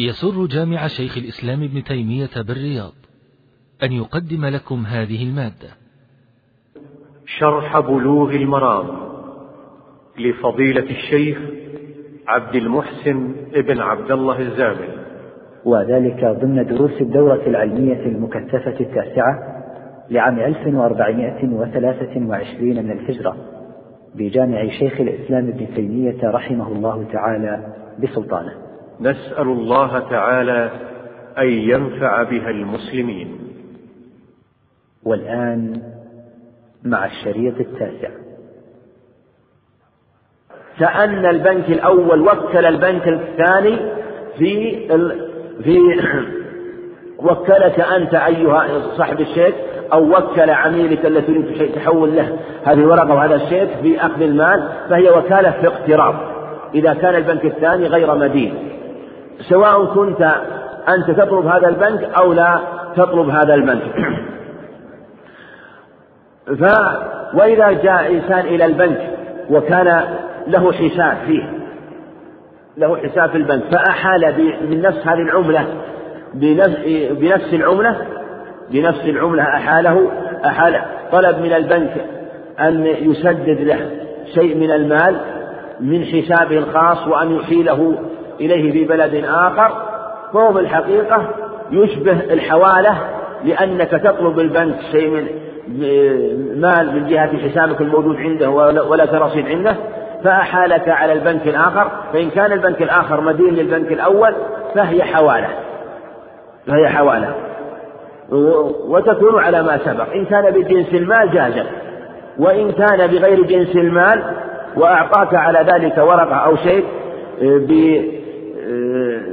يسر جامع شيخ الإسلام ابن تيمية بالرياض أن يقدم لكم هذه المادة. شرح بلوغ المرام لفضيلة الشيخ عبد المحسن ابن عبد الله الزامل. وذلك ضمن دروس الدورة العلمية المكثفة التاسعة لعام 1423 من الهجرة بجامع شيخ الإسلام ابن تيمية رحمه الله تعالى بسلطانه. نسأل الله تعالى أن ينفع بها المسلمين. والآن مع الشريط التاسع. كأن البنك الأول وكل البنك الثاني في ال... في وكلك أنت أيها صاحب الشيك أو وكل عميلك الذي تريد تحول له هذه الورقة وهذا الشيك في أخذ المال فهي وكالة في اقتراض. إذا كان البنك الثاني غير مدين. سواء كنت أنت تطلب هذا البنك أو لا تطلب هذا البنك. ف وإذا جاء إنسان إلى البنك وكان له حساب فيه له حساب في البنك فأحال من نفس هذه العملة بنفس العملة بنفس العملة أحاله أحال طلب من البنك أن يسدد له شيء من المال من حسابه الخاص وأن يحيله إليه في بلد آخر فهو في الحقيقة يشبه الحوالة لأنك تطلب البنك شيء من مال من جهة حسابك الموجود عنده ولا رصيد عنده فأحالك على البنك الآخر فإن كان البنك الآخر مدين للبنك الأول فهي حوالة فهي حوالة. وتكون على ما سبق إن كان بجنس المال جازت وإن كان بغير جنس المال وأعطاك على ذلك ورقة أو شيء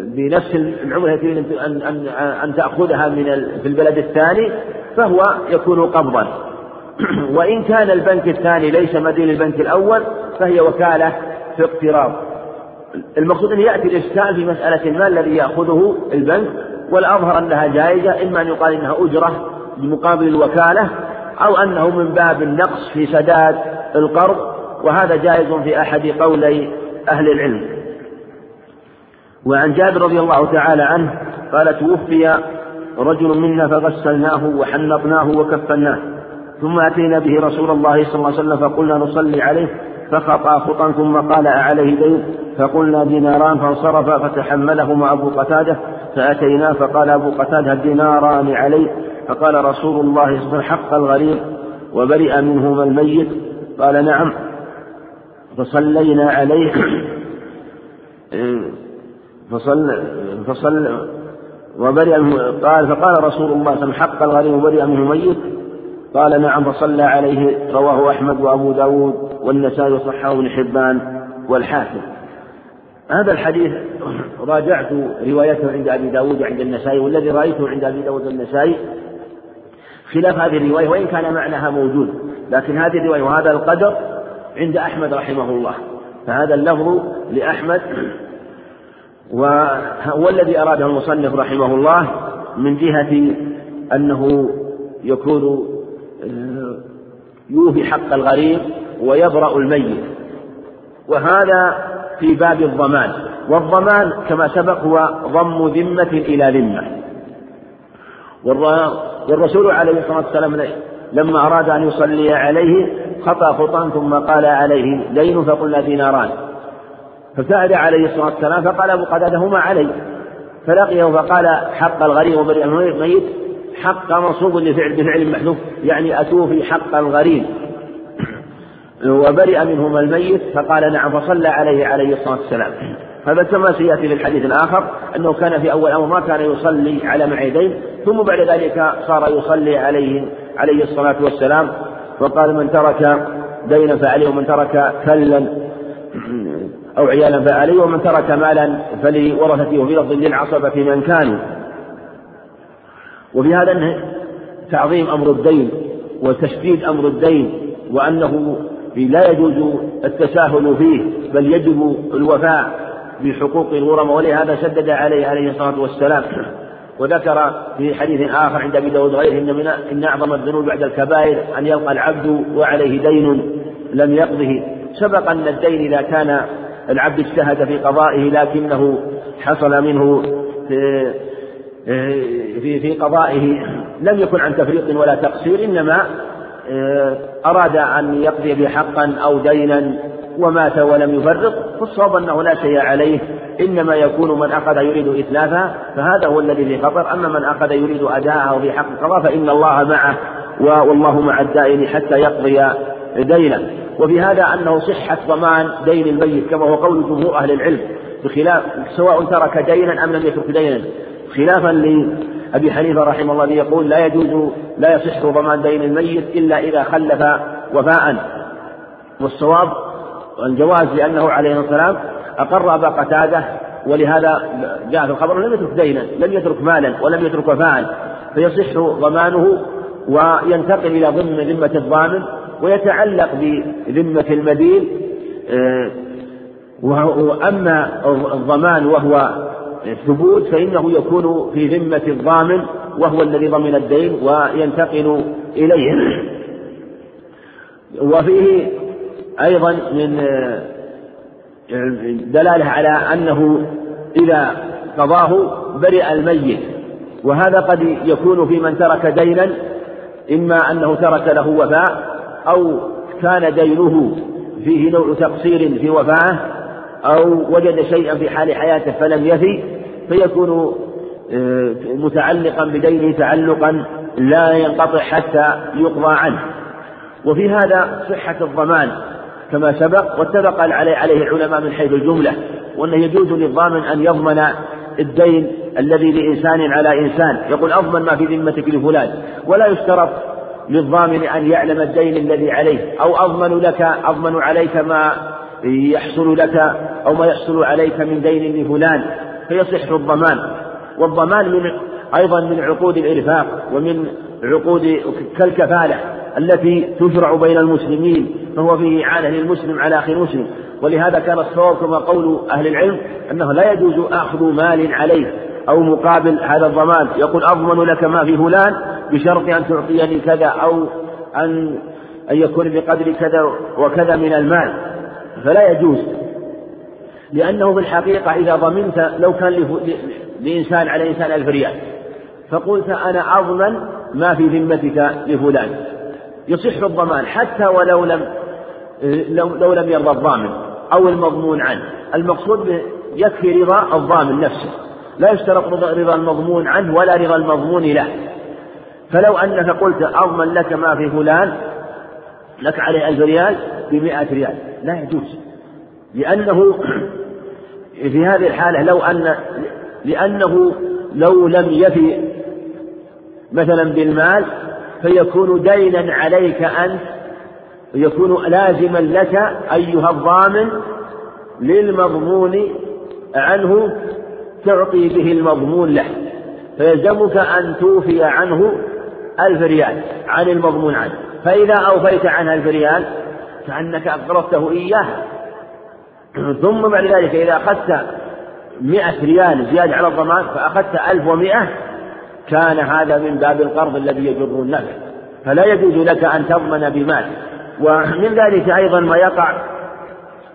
بنفس العملة التي أن أن أن تأخذها من في البلد الثاني فهو يكون قبضا. وإن كان البنك الثاني ليس مدين البنك الأول فهي وكالة في اقتراض. المقصود أن يأتي الإشكال في مسألة المال الذي يأخذه البنك والأظهر أنها جائزة إما أن يقال إنها أجرة بمقابل الوكالة أو أنه من باب النقص في سداد القرض وهذا جائز في أحد قولي أهل العلم. وعن جابر رضي الله تعالى عنه قال توفي رجل منا فغسلناه وحنطناه وكفناه ثم أتينا به رسول الله صلى الله عليه وسلم فقلنا نصلي عليه فخطأ خطأ ثم قال أعليه دين؟ فقلنا ديناران فانصرف فتحملهما أبو قتادة فأتيناه فقال أبو قتادة ديناران عليه فقال رسول الله صلى الله عليه وسلم حق الغريب وبرئ منهما الميت. قال نعم فصلينا عليه. فصل فصل وبرئ قال فقال رسول الله صلى حق الغريب وبرئ منه ميت. قال نعم فصلى عليه رواه أحمد وأبو داود والنسائي وصححه ابن حبان والحاكم. هذا الحديث راجعت روايته عند أبي داود وعند النسائي والذي رأيته عند أبي داود والنسائي خلاف هذه الرواية وإن كان معناها موجود. لكن هذه الرواية وهذا القدر عند أحمد رحمه الله. فهذا اللفظ لأحمد وهو الذي أراده المصنف رحمه الله من جهة أنه يكون آه، يوفي حق الغريب ويبرأ الميت. وهذا في باب الضمان. والضمان كما سبق هو ضم ذمة إلى ذمة. والرسول عليه الصلاة والسلام لما أراد أن يصلي عليه خطأ خطأ ثم قال عليه دين فقلنا ديناران فسأل عليه الصلاة والسلام فقال أبو قتادة هما علي. فلقيه فقال حق الغريب وبرئ الميت حق منصوب لفعل بفعل محذوف يعني أتوفي حق الغريب. وبرئ منهما الميت فقال نعم فصلى عليه عليه الصلاة والسلام. هذا كما سيأتي في الحديث الآخر أنه كان في أول أمر ما كان يصلي على معيدين ثم بعد ذلك صار يصلي عليه عليه الصلاة والسلام. وقال من ترك دينا فعليه ومن ترك كلا أو عيالا فعليه ومن ترك مالا فلورثته وفي لفظ للعصبة من كانوا وفي هذا تعظيم أمر الدين وتشديد أمر الدين وأنه لا يجوز التساهل فيه بل يجب الوفاء بحقوق الغرم. ولهذا شدد عليه عليه الصلاة والسلام وذكر في حديث آخر عند أبي داود غيره إن من إن أعظم الذنوب بعد الكبائر أن يلقى العبد وعليه دين لم يقضه. سبق أن الدين إذا كان العبد اجتهد في قضائه لكنه حصل منه في في قضائه لم يكن عن تفريط ولا تقصير إنما أراد أن يقضي بحقا أو دينا ومات ولم يفرط فالصواب أنه لا شيء عليه إنما يكون من أخذ يريد إتلافها فهذا هو الذي في خطر. أما من أخذ يريد أداءه في حق القضاء فإن الله معه والله مع الدائن حتى يقضي دينه. وفي هذا أنه صحة ضمان دين الميت كما هو قول جمهور أهل العلم بخلاف سواء ترك دينا أم لم يترك دينا. خلافا لأبي حنيفة رحمه الله يقول لا يجوز لا يصح ضمان دين الميت إلا إذا خلف وفاء. والصواب الجواز لأنه عليه والسلام أقر أبا قتادة ولهذا جاء في الخبر لم يترك دينا لم يترك مالا ولم يترك وفاء. فيصح ضمانه وينتقل إلى ضمن ذمة الضامن. ويتعلق بذمة المدين آه، وأما الضمان وهو ثبوت فإنه يكون في ذمة الضامن وهو الذي ضمن الدين وينتقل إليه. وفيه أيضا من آه، دلالة على أنه إذا قضاه برئ الميت وهذا قد يكون في من ترك دينا إما أنه ترك له وفاء أو كان دينه فيه نوع تقصير في وفاءه أو وجد شيئا في حال حياته فلم يفي فيكون آه، متعلقا بدينه تعلقا لا ينقطع حتى يقضى عنه. وفي هذا صحة الضمان كما سبق واتفق عليه العلماء من حيث الجملة وأنه يجوز للضامن أن يضمن الدين الذي لإنسان على إنسان. يقول أضمن ما في ذمتك لفلان ولا يشترط للضامن أن يعلم الدين الذي عليه أو أضمن لك أضمن عليك ما يحصل لك أو ما يحصل عليك من دين لفلان فيصح الضمان. والضمان من أيضا من عقود الإرفاق ومن عقود كالكفالة التي تشرع بين المسلمين فهو فيه إعانة للمسلم على أخي المسلم. ولهذا كان الصواب كما قول أهل العلم أنه لا يجوز أخذ مال عليه أو مقابل هذا الضمان. يقول أضمن لك ما في فلان بشرط أن تعطيني كذا أو أن أن يكون بقدر كذا وكذا من المال فلا يجوز. لأنه في الحقيقة إذا ضمنت لو كان لإنسان على إنسان ألف ريال فقلت أنا أضمن ما في ذمتك لفلان. يصح الضمان حتى ولو لم لو, لم يرضى الضامن أو المضمون عنه. المقصود يكفي رضا الضامن نفسه. لا يشترط رضا المضمون عنه ولا رضا المضمون له. فلو أنك قلت أضمن لك ما في فلان لك عليه ألف ريال بمئة ريال. لا يجوز. لأنه في هذه الحالة لو أن لأنه لو لم يفي مثلا بالمال فيكون دينا عليك أنت يكون لازما لك أيها الضامن للمضمون عنه تعطي به المضمون له. فيلزمك أن توفي عنه ألف ريال عن المضمون عنه. فإذا أوفيت عنها ألف ريال كأنك أقرضته إياه. ثم بعد ذلك إذا أخذت مئة ريال زيادة على الضمان فأخذت ألف ومئة كان هذا من باب القرض الذي يجر النفع. فلا يجوز لك أن تضمن بمال. ومن ذلك أيضا ما يقع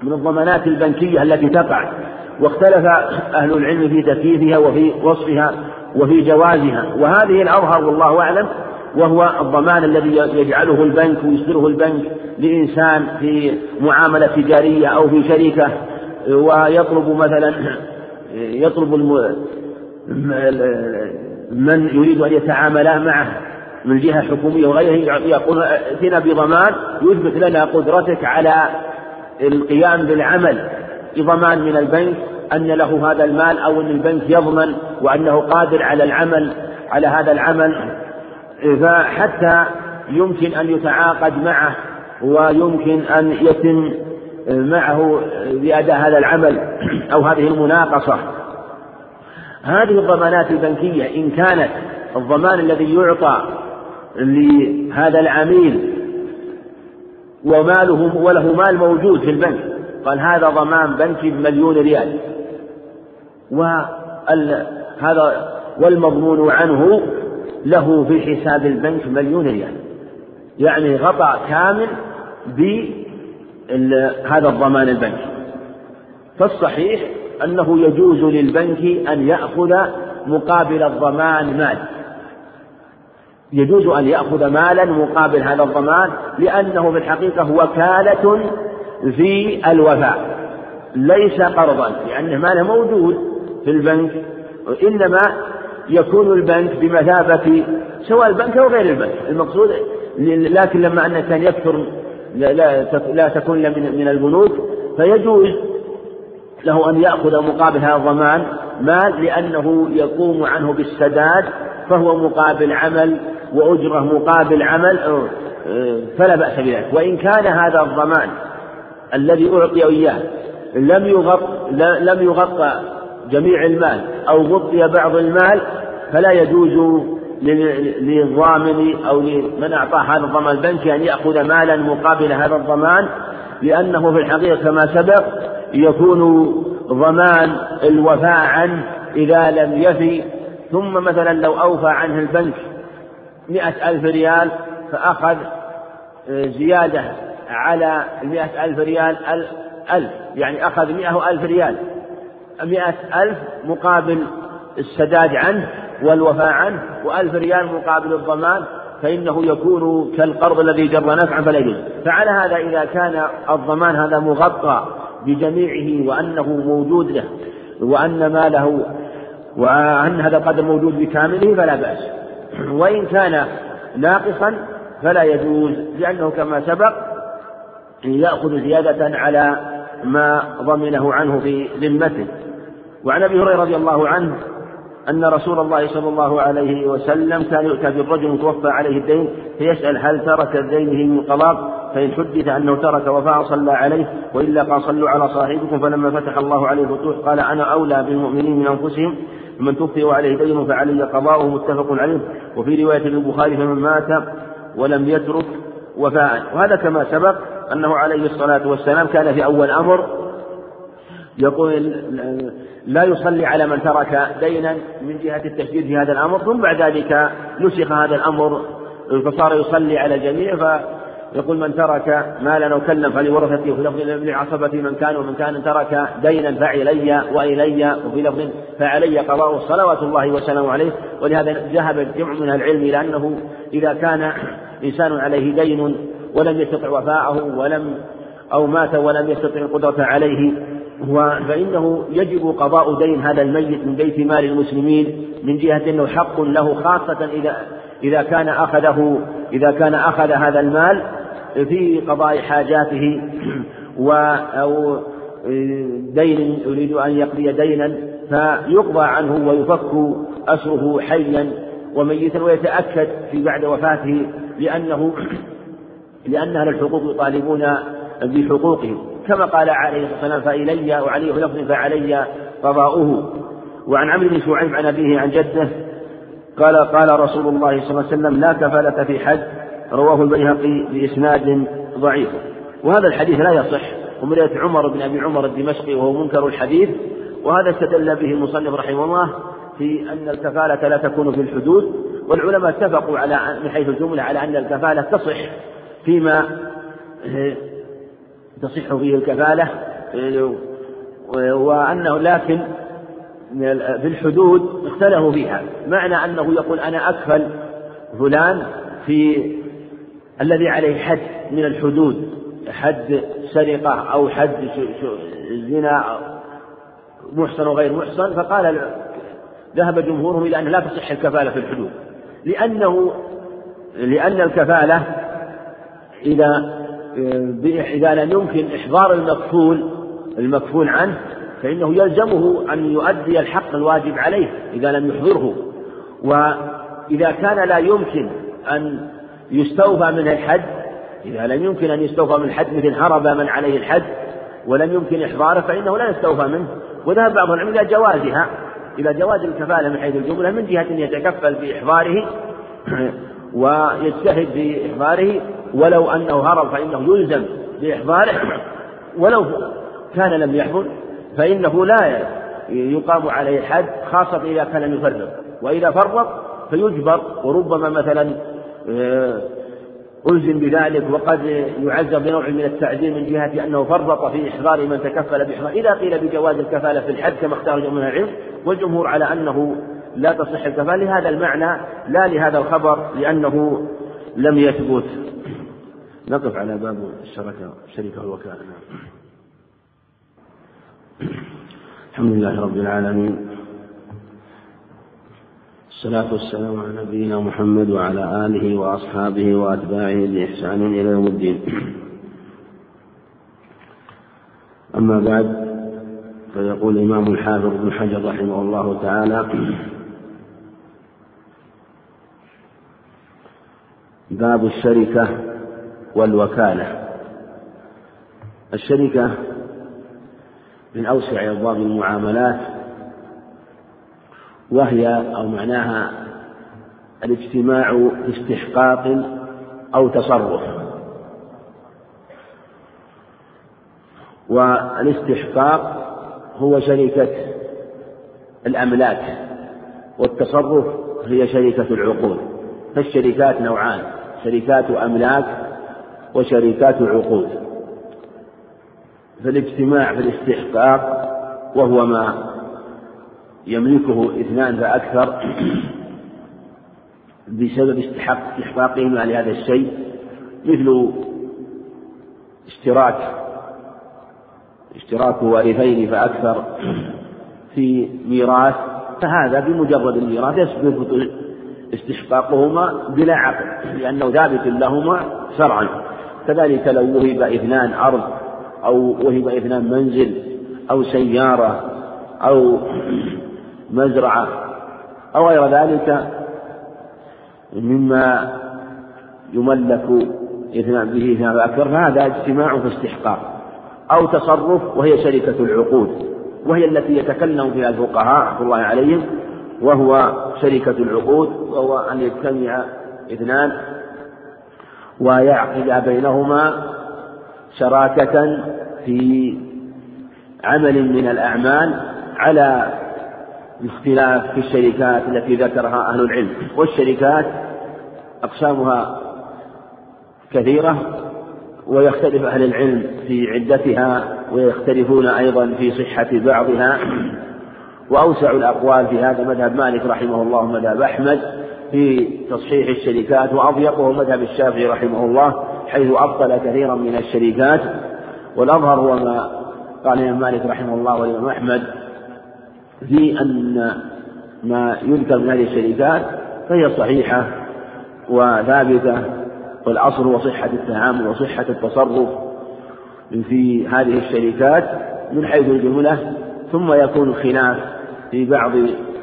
من الضمانات البنكية التي تقع. واختلف أهل العلم في تكييفها وفي وصفها وفي جوازها. وهذه الأظهر والله أعلم وهو الضمان الذي يجعله البنك ويصدره البنك لإنسان في معاملة تجارية أو في شركة ويطلب مثلا يطلب من يريد أن يتعامل معه من جهة حكومية وغيره يقول ائتنا بضمان يثبت لنا قدرتك على القيام بالعمل بضمان من البنك أن له هذا المال أو أن البنك يضمن وأنه قادر على العمل على هذا العمل. فحتى يمكن أن يتعاقد معه ويمكن أن يتم معه بأداء هذا العمل أو هذه المناقصة. هذه الضمانات البنكية إن كانت الضمان الذي يعطى لهذا العميل وماله وله مال موجود في البنك قال هذا ضمان بنكي بمليون ريال. وهذا والمضمون عنه له في حساب البنك مليون ريال يعني غطى كامل بهذا الضمان البنكي. فالصحيح أنه يجوز للبنك أن يأخذ مقابل الضمان مال يجوز أن يأخذ مالا مقابل هذا الضمان لأنه في الحقيقة وكالة في الوفاء. ليس قرضا لأنه ماله موجود في البنك إنما يكون البنك بمثابة سواء البنك أو غير البنك. المقصود لكن لما أن كان يكثر لا, لا, تكون من, من البنوك فيجوز له أن يأخذ مقابل هذا الضمان مال لأنه يقوم عنه بالسداد فهو مقابل عمل وأجرة مقابل عمل فلا بأس بذلك. وإن كان هذا الضمان الذي أعطي إياه لم يغط لم يغطى جميع المال أو غطي بعض المال فلا يجوز للضامن أو لمن أعطاه هذا الضمان البنكي أن يأخذ مالا مقابل هذا الضمان لأنه في الحقيقة كما سبق يكون ضمان الوفاء عنه إذا لم يفي. ثم مثلا لو أوفى عنه البنك مئة ألف ريال فأخذ آه، زيادة على المئة ألف ريال ألف يعني أخذ مئة ألف ريال. مئة ألف مقابل السداد عنه والوفاء عنه وألف ريال مقابل الضمان فإنه يكون كالقرض الذي جر نفعا فلا يجوز. فعلى هذا إذا كان الضمان هذا مغطى بجميعه وأنه موجود له وأن ماله وأن هذا القدر موجود بكامله فلا بأس. وإن كان ناقصا فلا يجوز لأنه كما سبق يأخذ زيادة على ما ضمنه عنه في ذمته. وعن أبي هريرة رضي الله عنه أن رسول الله صلى الله عليه وسلم كان يؤتى بالرجل متوفى عليه الدين فيسأل هل ترك دينه من قضاء فإن حدث أنه ترك وفاء صلى عليه وإلا قال صلوا على صاحبكم فلما فتح الله عليه الفتوح قال أنا أولى بالمؤمنين من أنفسهم فمن توفي وعليه دين فعلي قضاؤه متفق عليه وفي رواية البخاري فمن مات ولم يترك وفاء. وهذا كما سبق أنه عليه الصلاة والسلام كان في أول أمر يقول لا يصلي على من ترك دينا من جهة التشديد في هذا الأمر ثم بعد ذلك نسخ هذا الأمر فصار يصلي على الجميع فيقول من ترك مالا أو كلا فلورثته وفي لفظ لعصبة من كان ومن كان ترك دينا فعلي وإلي وفي لفظ فعلي قضاء صلوات الله وسلامه عليه. ولهذا ذهب جمع من العلم إلى أنه إذا كان إنسان عليه دين ولم يستطع وفاءه ولم أو مات ولم يستطع القدرة عليه فإنه يجب قضاء دين هذا الميت من بيت مال المسلمين من جهة أنه حق له خاصة إذا إذا كان أخذه إذا كان أخذ هذا المال في قضاء حاجاته و أو دين يريد أن يقضي دينا فيقضى عنه ويفك أسره حيا وميتا ويتأكد في بعد وفاته لأنه لأن أهل الحقوق يطالبون بحقوقهم. كما قال عليه الصلاة والسلام فإلي وعليه لفظ فعلي قضاؤه وعن عمرو بن شعيب عن أبيه عن جده قال قال رسول الله صلى الله عليه وسلم لا كفالة في حج رواه البيهقي بإسناد ضعيف. وهذا الحديث لا يصح ومن عمر بن أبي عمر الدمشقي وهو منكر الحديث وهذا استدل به المصنف رحمه الله في أن الكفالة لا تكون في الحدود. والعلماء اتفقوا على من حيث الجملة على أن الكفالة تصح فيما تصح فيه الكفالة. وأنه لكن في الحدود اختلفوا فيها. معنى أنه يقول أنا أكفل فلان في الذي عليه حد من الحدود حد سرقة أو حد زنا محسن وغير محسن فقال ذهب جمهورهم إلى أن لا تصح الكفالة في الحدود. لأنه لأن الكفالة إذا إذا لم يمكن إحضار المكفول المكفول عنه فإنه يلزمه أن يؤدي الحق الواجب عليه إذا لم يحضره. وإذا كان لا يمكن أن يستوفى من الحد إذا لم يمكن أن يستوفى من الحد مثل هرب من عليه الحد ولم يمكن إحضاره فإنه لا يستوفى منه. وذهب بعض العلم إلى جوازها إلى جواز الكفالة من حيث الجملة من جهة يتكفل بإحضاره. ويجتهد في إحضاره ولو أنه هرب فإنه يلزم بإحضاره. ولو كان لم يحضر فإنه لا يقام عليه الحد خاصة إذا كان لم يفرط وإذا فرط فيجبر. وربما مثلا آه، ألزم بذلك وقد يعزر بنوع من التعزير من جهة أنه فرط في إحضار من تكفل بإحضار. إذا قيل بجواز الكفالة في الحد كما اختار من العلم والجمهور على أنه لا تصح الكفالة لهذا المعنى لا لهذا الخبر لأنه لم يثبت. نقف على باب الشركة الشركة والوكالة الحمد لله رب العالمين. الصلاة والسلام على نبينا محمد وعلى آله وأصحابه وأتباعه بإحسان إلى يوم الدين. أما بعد فيقول الإمام الحافظ بن حجر رحمه الله تعالى باب الشركة والوكالة. الشركة من أوسع أبواب المعاملات وهي أو معناها الاجتماع في استحقاق أو تصرف. والاستحقاق هو شركة الأملاك والتصرف هي شركة العقود. فالشركات نوعان. شركات أملاك وشركات عقود. فالاجتماع في الاستحقاق وهو ما يملكه إثنان فأكثر بسبب استحق استحقاقهما لهذا الشيء مثل اشتراك اشتراك وارثين فأكثر في ميراث. فهذا بمجرد الميراث يثبت استحقاقهما بلا عقل لأنه ثابت لهما شرعا. كذلك لو وهب اثنان أرض أو وهب اثنان منزل أو سيارة أو مزرعة أو غير ذلك مما يملك إثنان به اثنان فأكثر فهذا اجتماع في استحقاق أو تصرف وهي شركة العقود وهي التي يتكلم فيها الفقهاء رحمة الله عليهم وهو شركة العقود وهو أن يجتمع اثنان ويعقد بينهما شراكة في عمل من الأعمال على الاختلاف في الشركات التي ذكرها أهل العلم. والشركات أقسامها كثيرة ويختلف أهل العلم في عدتها ويختلفون أيضا في صحة بعضها. وأوسع الأقوال في هذا مذهب مالك رحمه الله ومذهب أحمد في تصحيح الشركات وأضيقه مذهب الشافعي رحمه الله حيث أبطل كثيرا من الشركات. والأظهر هو ما قال الإمام مالك رحمه الله والإمام أحمد في أن ما يذكر من هذه الشركات فهي صحيحة وثابتة والأصل هو صحة التعامل وصحة التصرف في هذه الشركات من حيث الجملة ثم يكون الخلاف في بعض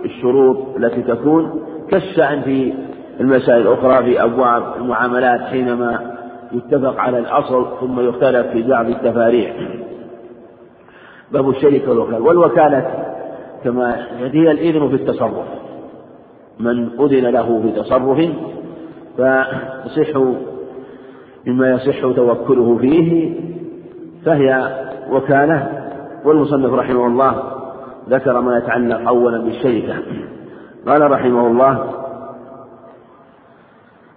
الشروط التي تكون كالشأن في المسائل الأخرى في أبواب المعاملات حينما يتفق على الأصل ثم يختلف في بعض التفاريع. باب الشركة والوكالة. والوكالة كما هي الإذن في التصرف. من أذن له في تصرف فيصح مما يصح توكله فيه فهي وكالة. والمصنف رحمه الله ذكر ما يتعلق أولا بالشركة. قال رحمه الله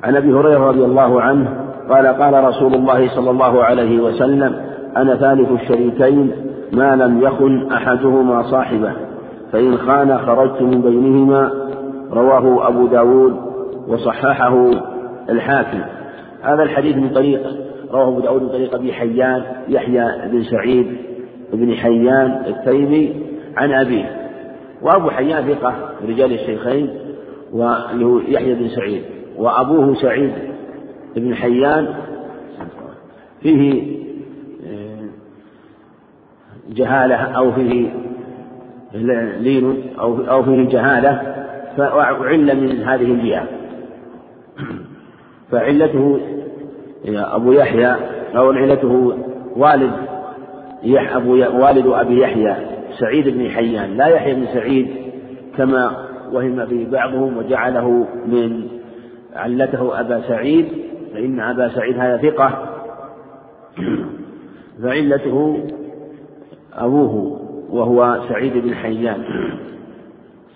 عن أبي هريرة رضي الله عنه قال قال رسول الله صلى الله عليه وسلم أنا ثالث الشريكين ما لم يخن أحدهما صاحبه فإن خان خرجت من بينهما رواه أبو داود وصححه الحاكم. هذا الحديث من طريق رواه أبو داود من طريق أبي حيان يحيى بن سعيد بن حيان التيمي عن أبيه. وأبو حيان ثقة رجال الشيخين ويحيى بن سعيد وأبوه سعيد بن حيان. فيه آه، جهالة أو فيه لين أو فيه جهالة فعل من هذه الجهة فعلته أبو يحيى أو علته والد يح أبو والد أبي يحيى. سعيد بن حيان لا يحيى بن سعيد كما وهم به بعضهم وجعله من علته أبا سعيد فإن أبا سعيد هذا ثقة. فعلته أبوه وهو سعيد بن حيان.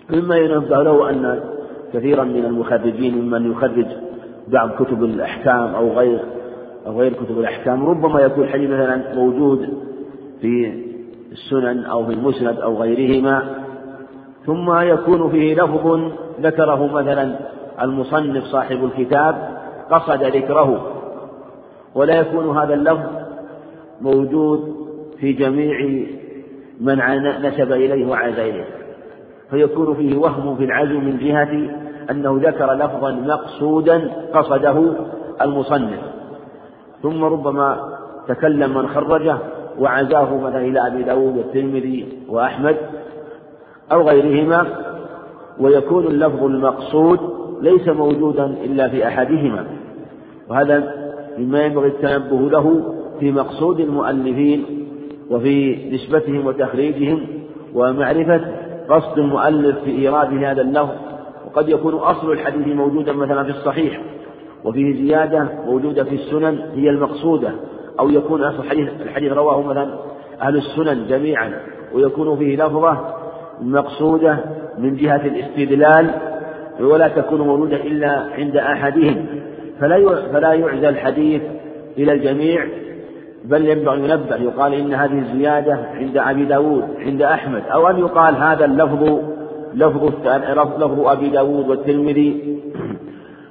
مما ينبه له أن كثيرا من المخرجين ممن يخرج بعض كتب الأحكام أو غير أو غير كتب الأحكام ربما يكون الحديث مثلا موجود في السنن أو في المسند أو غيرهما ثم يكون فيه لفظ ذكره مثلا المصنف صاحب الكتاب قصد ذكره ولا يكون هذا اللفظ موجود في جميع من نسب إليه وعز إليه فيكون فيه وهم في العزم من جهة أنه ذكر لفظا مقصودا قصده المصنف. ثم ربما تكلم من خرجه وعزاه مثلا إلى أبي داود والترمذي وأحمد أو غيرهما ويكون اللفظ المقصود ليس موجودا إلا في أحدهما. وهذا مما ينبغي التنبه له في مقصود المؤلفين وفي نسبتهم وتخريجهم ومعرفة قصد المؤلف في إيراد هذا اللفظ. وقد يكون أصل الحديث موجودا مثلا في الصحيح وفيه زيادة موجودة في السنن هي المقصودة. أو يكون أصل الحديث الحديث رواه مثلا أهل السنن جميعا ويكون فيه لفظة مقصودة من جهة الاستدلال ولا تكون موجودة إلا عند أحدهم. فلا فلا يعزى الحديث إلى الجميع بل ينبغي ينبه يقال إن هذه الزيادة عند أبي داود عند أحمد أو أن يقال هذا اللفظ لفظ لفظ أبي داود والترمذي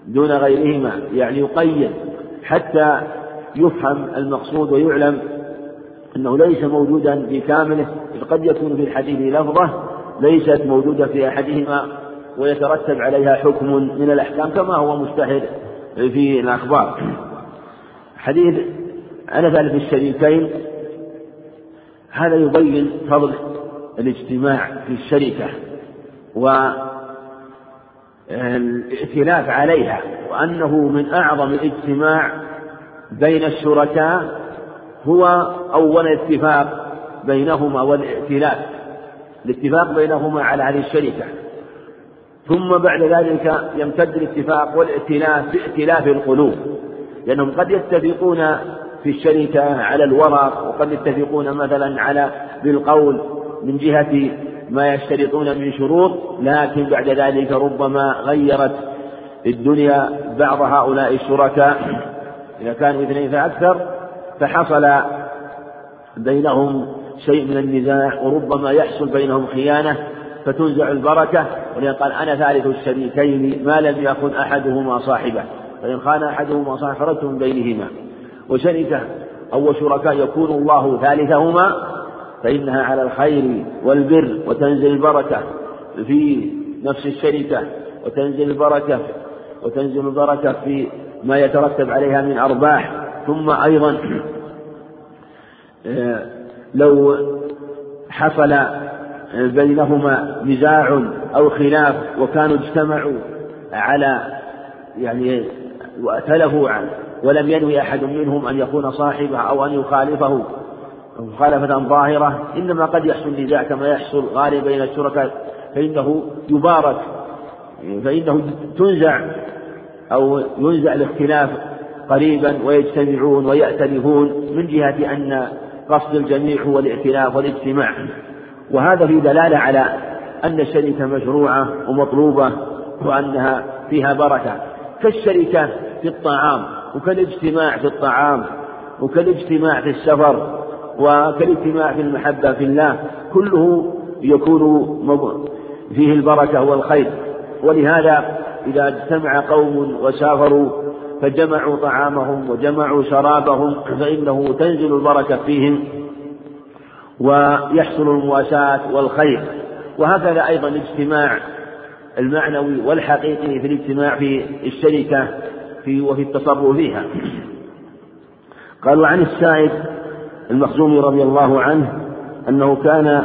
دون غيرهما. يعني يقيد حتى يفهم المقصود ويعلم أنه ليس موجودا في كامله قد يكون في الحديث لفظة ليست موجودة في أحدهما ويترتب عليها حكم من الأحكام كما هو مشتهر في الأخبار. حديث أنس في الشريكين هذا يبين فضل الاجتماع في الشركة والائتلاف عليها وأنه من أعظم الاجتماع بين الشركاء هو أول اتفاق بينهما والائتلاف الاتفاق بينهما على هذه الشركة. ثم بعد ذلك يمتد الاتفاق والائتلاف بائتلاف القلوب لأنهم قد يتفقون في الشركة على الورق وقد يتفقون مثلا على بالقول من جهة ما يشترطون من شروط لكن بعد ذلك ربما غيرت الدنيا بعض هؤلاء الشركاء. إذا كانوا إثنين فأكثر فحصل بينهم شيء من النزاع وربما يحصل بينهم خيانة فتنزع البركة. ولذا قال أنا ثالث الشريكين ما لم يكن أحدهما صاحبه فإن خان أحدهما صاحب خرجت من بينهما. وشركة أو شركاء يكون الله ثالثهما فإنها على الخير والبر وتنزل البركة في نفس الشركة وتنزل البركة وتنزل البركة في ما يترتب عليها من أرباح ثم أيضا آه، لو حصل بينهما نزاع أو خلاف وكانوا اجتمعوا على يعني وأتلفوا عنه ولم ينوي أحد منهم أن يكون صاحبه أو أن يخالفه مخالفة ظاهرة إنما قد يحصل نزاع كما يحصل غالبا بين الشركاء فإنه يبارك فإنه تنزع أو ينزع الاختلاف قريبا ويجتمعون ويأتلفون من جهة أن قصد الجميع هو الائتلاف والاجتماع. وهذا في دلالة على أن الشركة مشروعة ومطلوبة وأنها فيها بركة. كالشركة في الطعام وكالاجتماع في الطعام وكالاجتماع في السفر وكالاجتماع في المحبة في الله كله يكون فيه البركة والخير. ولهذا إذا اجتمع قوم وسافروا فجمعوا طعامهم وجمعوا شرابهم فإنه تنزل البركة فيهم ويحصل المواساة والخير. وهكذا أيضا الاجتماع المعنوي والحقيقي في الاجتماع في الشركة في وفي التصرف فيها. قالوا عن السائب المخزومي رضي الله عنه أنه كان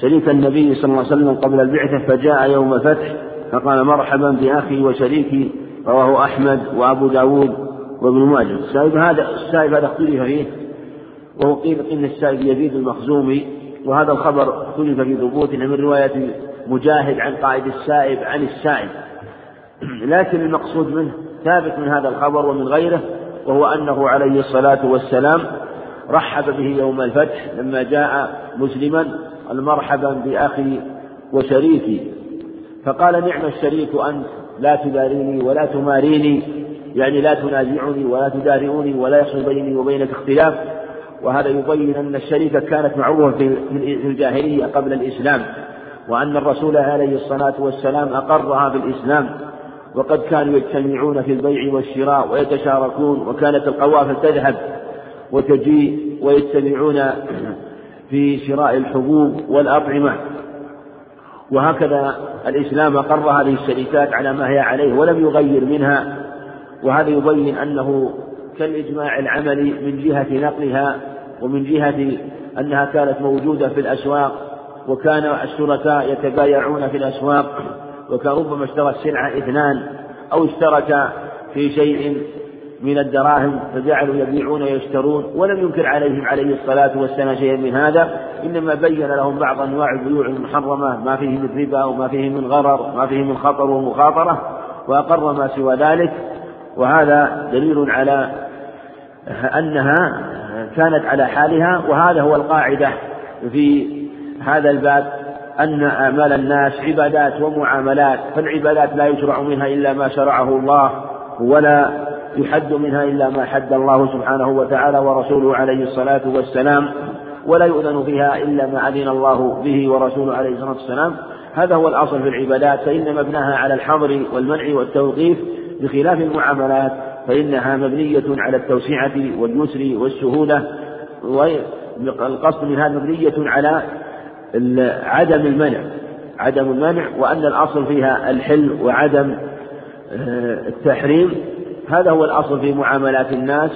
شريك النبي صلى الله عليه وسلم قبل البعثة فجاء يوم الفتح فقال مرحبا بأخي وشريكي رواه أحمد وأبو داود وابن ماجه. السائب هذا السائب هذا اختلف فيه وهو قيل إن السائب يزيد المخزومي وهذا الخبر اختلف في ثبوته من رواية مجاهد عن قائد السائب عن السائب. لكن المقصود منه ثابت من هذا الخبر ومن غيره وهو أنه عليه الصلاة والسلام رحب به يوم الفتح لما جاء مسلما قال مرحبا بأخي وشريكي. فقال نعم الشريك أنت لا تباريني ولا تماريني يعني لا تنازعني ولا تدارئوني ولا يحصل بيني وبينك اختلاف. وهذا يبين أن الشريكة كانت معروفة في الجاهلية قبل الإسلام وأن الرسول عليه الصلاة والسلام أقرها بالإسلام. وقد كانوا يجتمعون في البيع والشراء ويتشاركون وكانت القوافل تذهب وتجيء ويجتمعون في شراء الحبوب والأطعمة. وهكذا الإسلام أقر هذه الشركات على ما هي عليه ولم يغير منها وهذا يبين أنه كالإجماع العملي من جهة نقلها ومن جهة أنها كانت موجودة في الأسواق وكان الشركاء يتبايعون في الأسواق وكان ربما اشترى السلعة إثنان أو اشترك في شيء من الدراهم فجعلوا يبيعون ويشترون ولم ينكر عليهم عليه الصلاة والسلام شيئا من هذا إنما بين لهم بعض أنواع البيوع المحرمة ما فيه من ربا وما فيه من غرر ما فيه من خطر ومخاطرة وأقر ما سوى ذلك. وهذا دليل على أنها كانت على حالها وهذا هو القاعدة في هذا الباب أن أعمال الناس عبادات ومعاملات فالعبادات لا يشرع منها إلا ما شرعه الله ولا يحد منها إلا ما حد الله سبحانه وتعالى ورسوله عليه الصلاة والسلام ولا يؤذن فيها إلا ما أذن الله به ورسوله عليه الصلاة والسلام. هذا هو الأصل في العبادات فإن مبناها على الحظر والمنع والتوقيف بخلاف المعاملات فإنها مبنية على التوسعة واليسر والسهولة والقصد منها مبنية على عدم المنع عدم المنع وأن الأصل فيها الحل وعدم آه، التحريم. هذا هو الأصل في معاملات الناس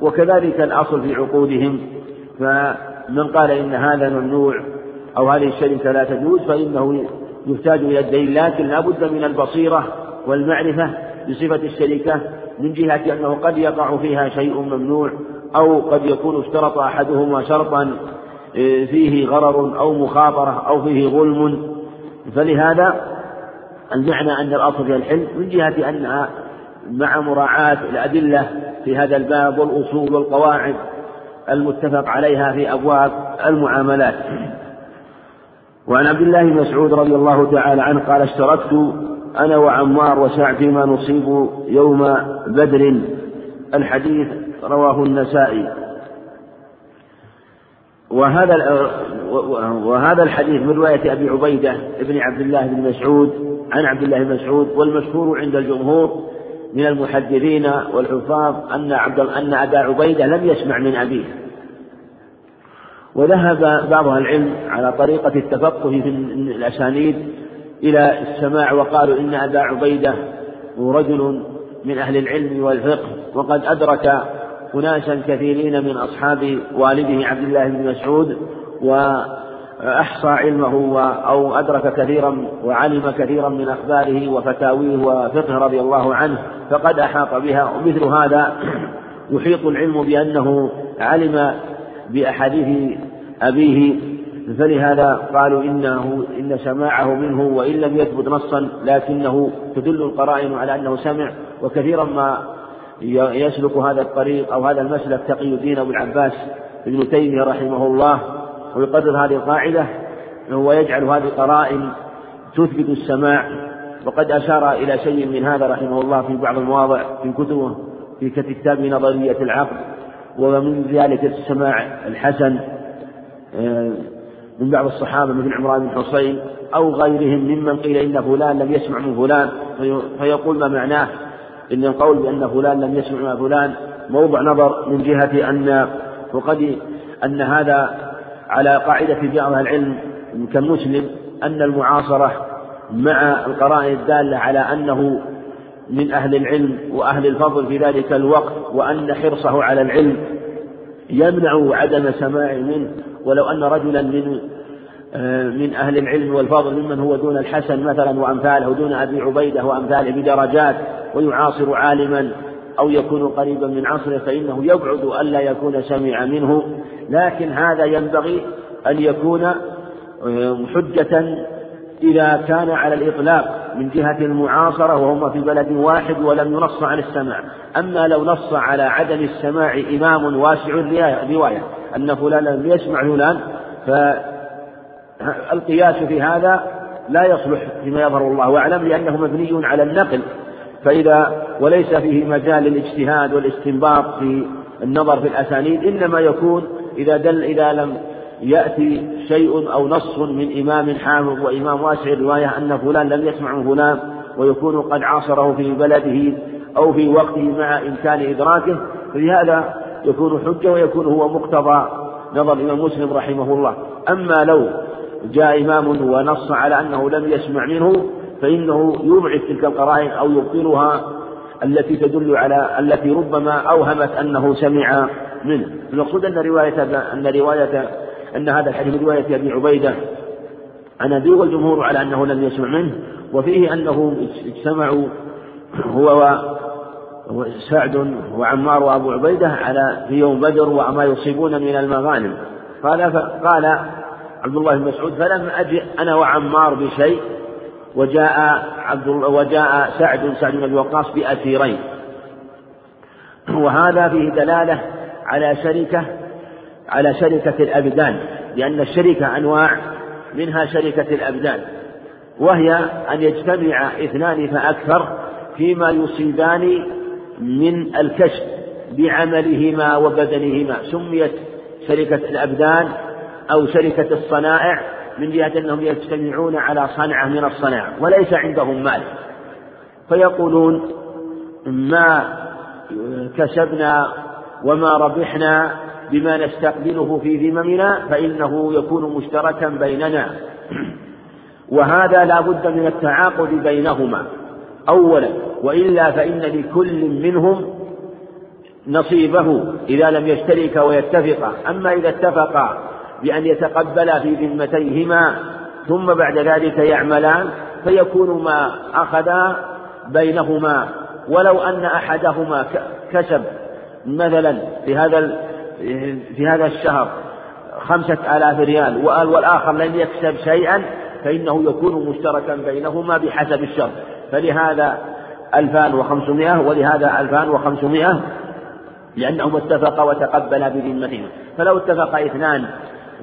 وكذلك الأصل في عقودهم. فمن قال إن هذا ممنوع أو هذه الشركة لا تجوز فإنه يحتاج إلى الدليل. لكن لا بد من البصيرة والمعرفة بصفة الشركة من جهة أنه قد يقع فيها شيء ممنوع أو قد يكون اشترط أحدهما شرطا آه، فيه غرر أو مخاطرة أو فيه ظلم. فلهذا المعنى أن الأصل في الحل من جهة أنها مع مراعاة الأدلة في هذا الباب والأصول والقواعد المتفق عليها في أبواب المعاملات. وعن عبد الله بن مسعود رضي الله تعالى عنه قال اشتركت أنا وعمار وسعد فيما نصيب يوم بدر. الحديث رواه النسائي. وهذا وهذا الحديث من رواية أبي عبيدة ابن عبد الله بن مسعود عن عبد الله بن مسعود والمشهور عند الجمهور من المحدثين والحفاظ أن عبد أن أبا عبيدة لم يسمع من أبيه. وذهب بعض العلم على طريقة التفقه في الأسانيد إلى السماع وقالوا إن أبا عبيدة رجل من أهل العلم والفقه وقد أدرك أناسا كثيرين من أصحاب والده عبد الله بن مسعود وأحصى علمه أو أدرك كثيرا وعلم كثيرا من أخباره وفتاويه وفقه رضي الله عنه فقد أحاط بها. ومثل هذا يحيط العلم بأنه علم بأحاديث أبيه فلهذا قالوا إنه إن سماعه منه وإن لم يثبت نصا لكنه تدل القرائن على أنه سمع وكثيرا ما يسلك هذا الطريق أو هذا المسلك تقي الدين أبو العباس ابن تيمية رحمه الله. ويقرر هذه القاعدة ويجعل هذه القرائن تثبت السماع. وقد أشار إلى شيء من هذا رحمه الله في بعض المواضع في كتبه في كتاب نظرية العقل ومن ذلك السماع الحسن. آه، من بعض الصحابة مثل عمران بن حصين أو غيرهم ممن قيل إن فلان لم يسمع من فلان. فيقول ما معناه؟ إن القول بأن فلان لم يسمع من فلان موضع نظر من جهة أن وقد أن هذا على قاعدة بعض العلم كمسلم أن المعاصرة مع القرائن الدالة على أنه من أهل العلم وأهل الفضل في ذلك الوقت وأن حرصه على العلم يمنع عدم سماع منه. ولو أن رجلا من من أهل العلم والفضل ممن هو دون الحسن مثلا وأمثاله دون أبي عبيدة وأمثاله بدرجات ويعاصر عالما أو يكون قريبا من عصره فإنه يبعد ألا يكون سمع منه. لكن هذا ينبغي أن يكون آه، حجة إذا كان على الإطلاق من جهة المعاصرة وهم في بلد واحد ولم ينص عن السماع. أما لو نص على عدم السماع إمام واسع الرواية أن فلان لم يسمع فلان فالقياس في هذا لا يصلح فيما يظهر الله. أعلم لأنه مبني على النقل. فإذا وليس فيه مجال للاجتهاد والاستنباط في النظر في الأسانيد إنما يكون إذا دل إذا لم يأتي شيء أو نص من إمام حافظ وإمام واسع الرواية أن فلان لم يسمع من فلان ويكون قد عاصره في بلده أو في وقته مع إمكان إدراكه ففي هذا يكون حجة ويكون هو مقتضى نظر الإمام مسلم رحمه الله. أما لو جاء إمام ونص على أنه لم يسمع منه فإنه يضعف تلك القرائن أو يبطلها التي تدل على التي ربما أوهمت أنه سمع منه. المقصود أن رواية أن رواية أن هذا الحديث رواية أبي عبيدة. عن أبي والجمهور على أنه لم يسمع منه وفيه أنه اجتمعوا هو وسعد وعمار وأبو عبيدة على في يوم بدر وما يصيبون من المغانم. قال قال عبد الله بن مسعود فلم أجئ أنا وعمار بشيء وجاء عبد وجاء سعد سعد بن أبي وقاص بأسيرين. وهذا فيه دلالة على شركة على شركة الأبدان لأن الشركة أنواع منها شركة الأبدان. وهي أن يجتمع اثنان فأكثر فيما يصيبان من الكشف بعملهما وبدنهما. سميت شركة الأبدان أو شركة الصنائع من جهة أنهم يجتمعون على صنعة من الصنائع وليس عندهم مال. فيقولون ما كسبنا وما ربحنا بما نستقبله في ذممنا فإنه يكون مشتركا بيننا. وهذا لا بد من التعاقد بينهما. أولا وإلا فإن لكل منهم نصيبه إذا لم يشترك ويتفقا أما إذا اتفقا بأن يتقبلا في ذمتيهما ثم بعد ذلك يعملان فيكون ما أخذا بينهما. ولو أن أحدهما كسب مثلا في هذا في هذا الشهر خمسة آلاف ريال والآخر لم يكسب شيئا فإنه يكون مشتركا بينهما بحسب الشر فلهذا ألفان وخمسمائة ولهذا ألفان وخمسمائة لأنهما اتفقا وتقبلا بذمتهما. فلو اتفق اثنان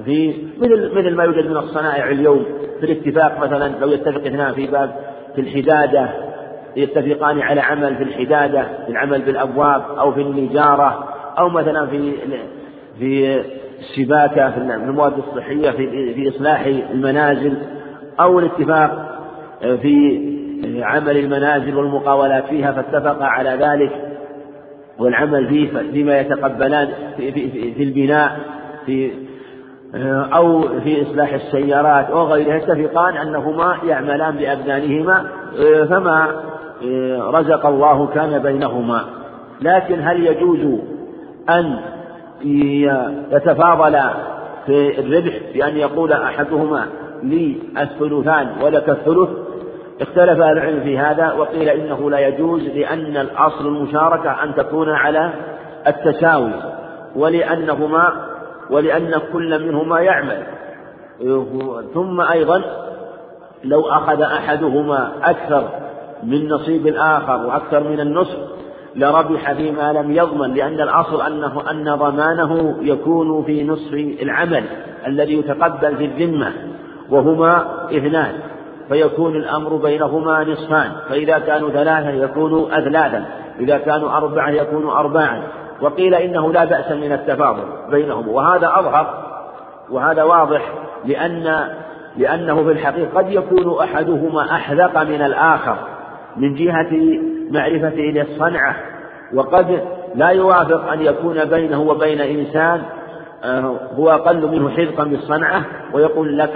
في مثل مثل ما يوجد من الصنائع اليوم في الاتفاق مثلا لو يتفق اثنان في باب في الحدادة يتفقان على عمل في الحدادة في العمل بالأبواب أو في النجارة أو مثلا في في السباكة في المواد الصحية في في إصلاح المنازل أو الاتفاق في عمل المنازل والمقاولات فيها فاتفقا على ذلك والعمل فيه فيما يتقبلان في, في, في البناء في أو في إصلاح السيارات أو غيرها. يتفقان أنهما يعملان بأبدانهما فما رزق الله كان بينهما. لكن هل يجوز أن يتفاضل في الربح بأن يقول أحدهما لي الثلثان ولك الثلث؟ اختلف العلم في هذا وقيل إنه لا يجوز لأن الأصل المشاركة أن تكون على التساوي ولأنهما ولأن كل منهما يعمل. ثم أيضا لو أخذ أحدهما أكثر من نصيب الآخر وأكثر من النصف لربح فيما لم يضمن لأن الأصل أنه أن ضمانه يكون في نصف العمل الذي يتقبل في الذمة وهما اثنان فيكون الأمر بينهما نصفان فإذا كانوا ثلاثة يكون أثلاثا إذا كانوا أربعة يكون أربعا وقيل إنه لا بأس من التفاضل بينهم وهذا أظهر وهذا واضح لأن لأنه في الحقيقة قد يكون أحدهما أحذق من الآخر من جهة معرفته للصنعة وقد لا يوافق أن يكون بينه وبين إنسان آه، هو أقل منه حذقا بالصنعة ويقول لك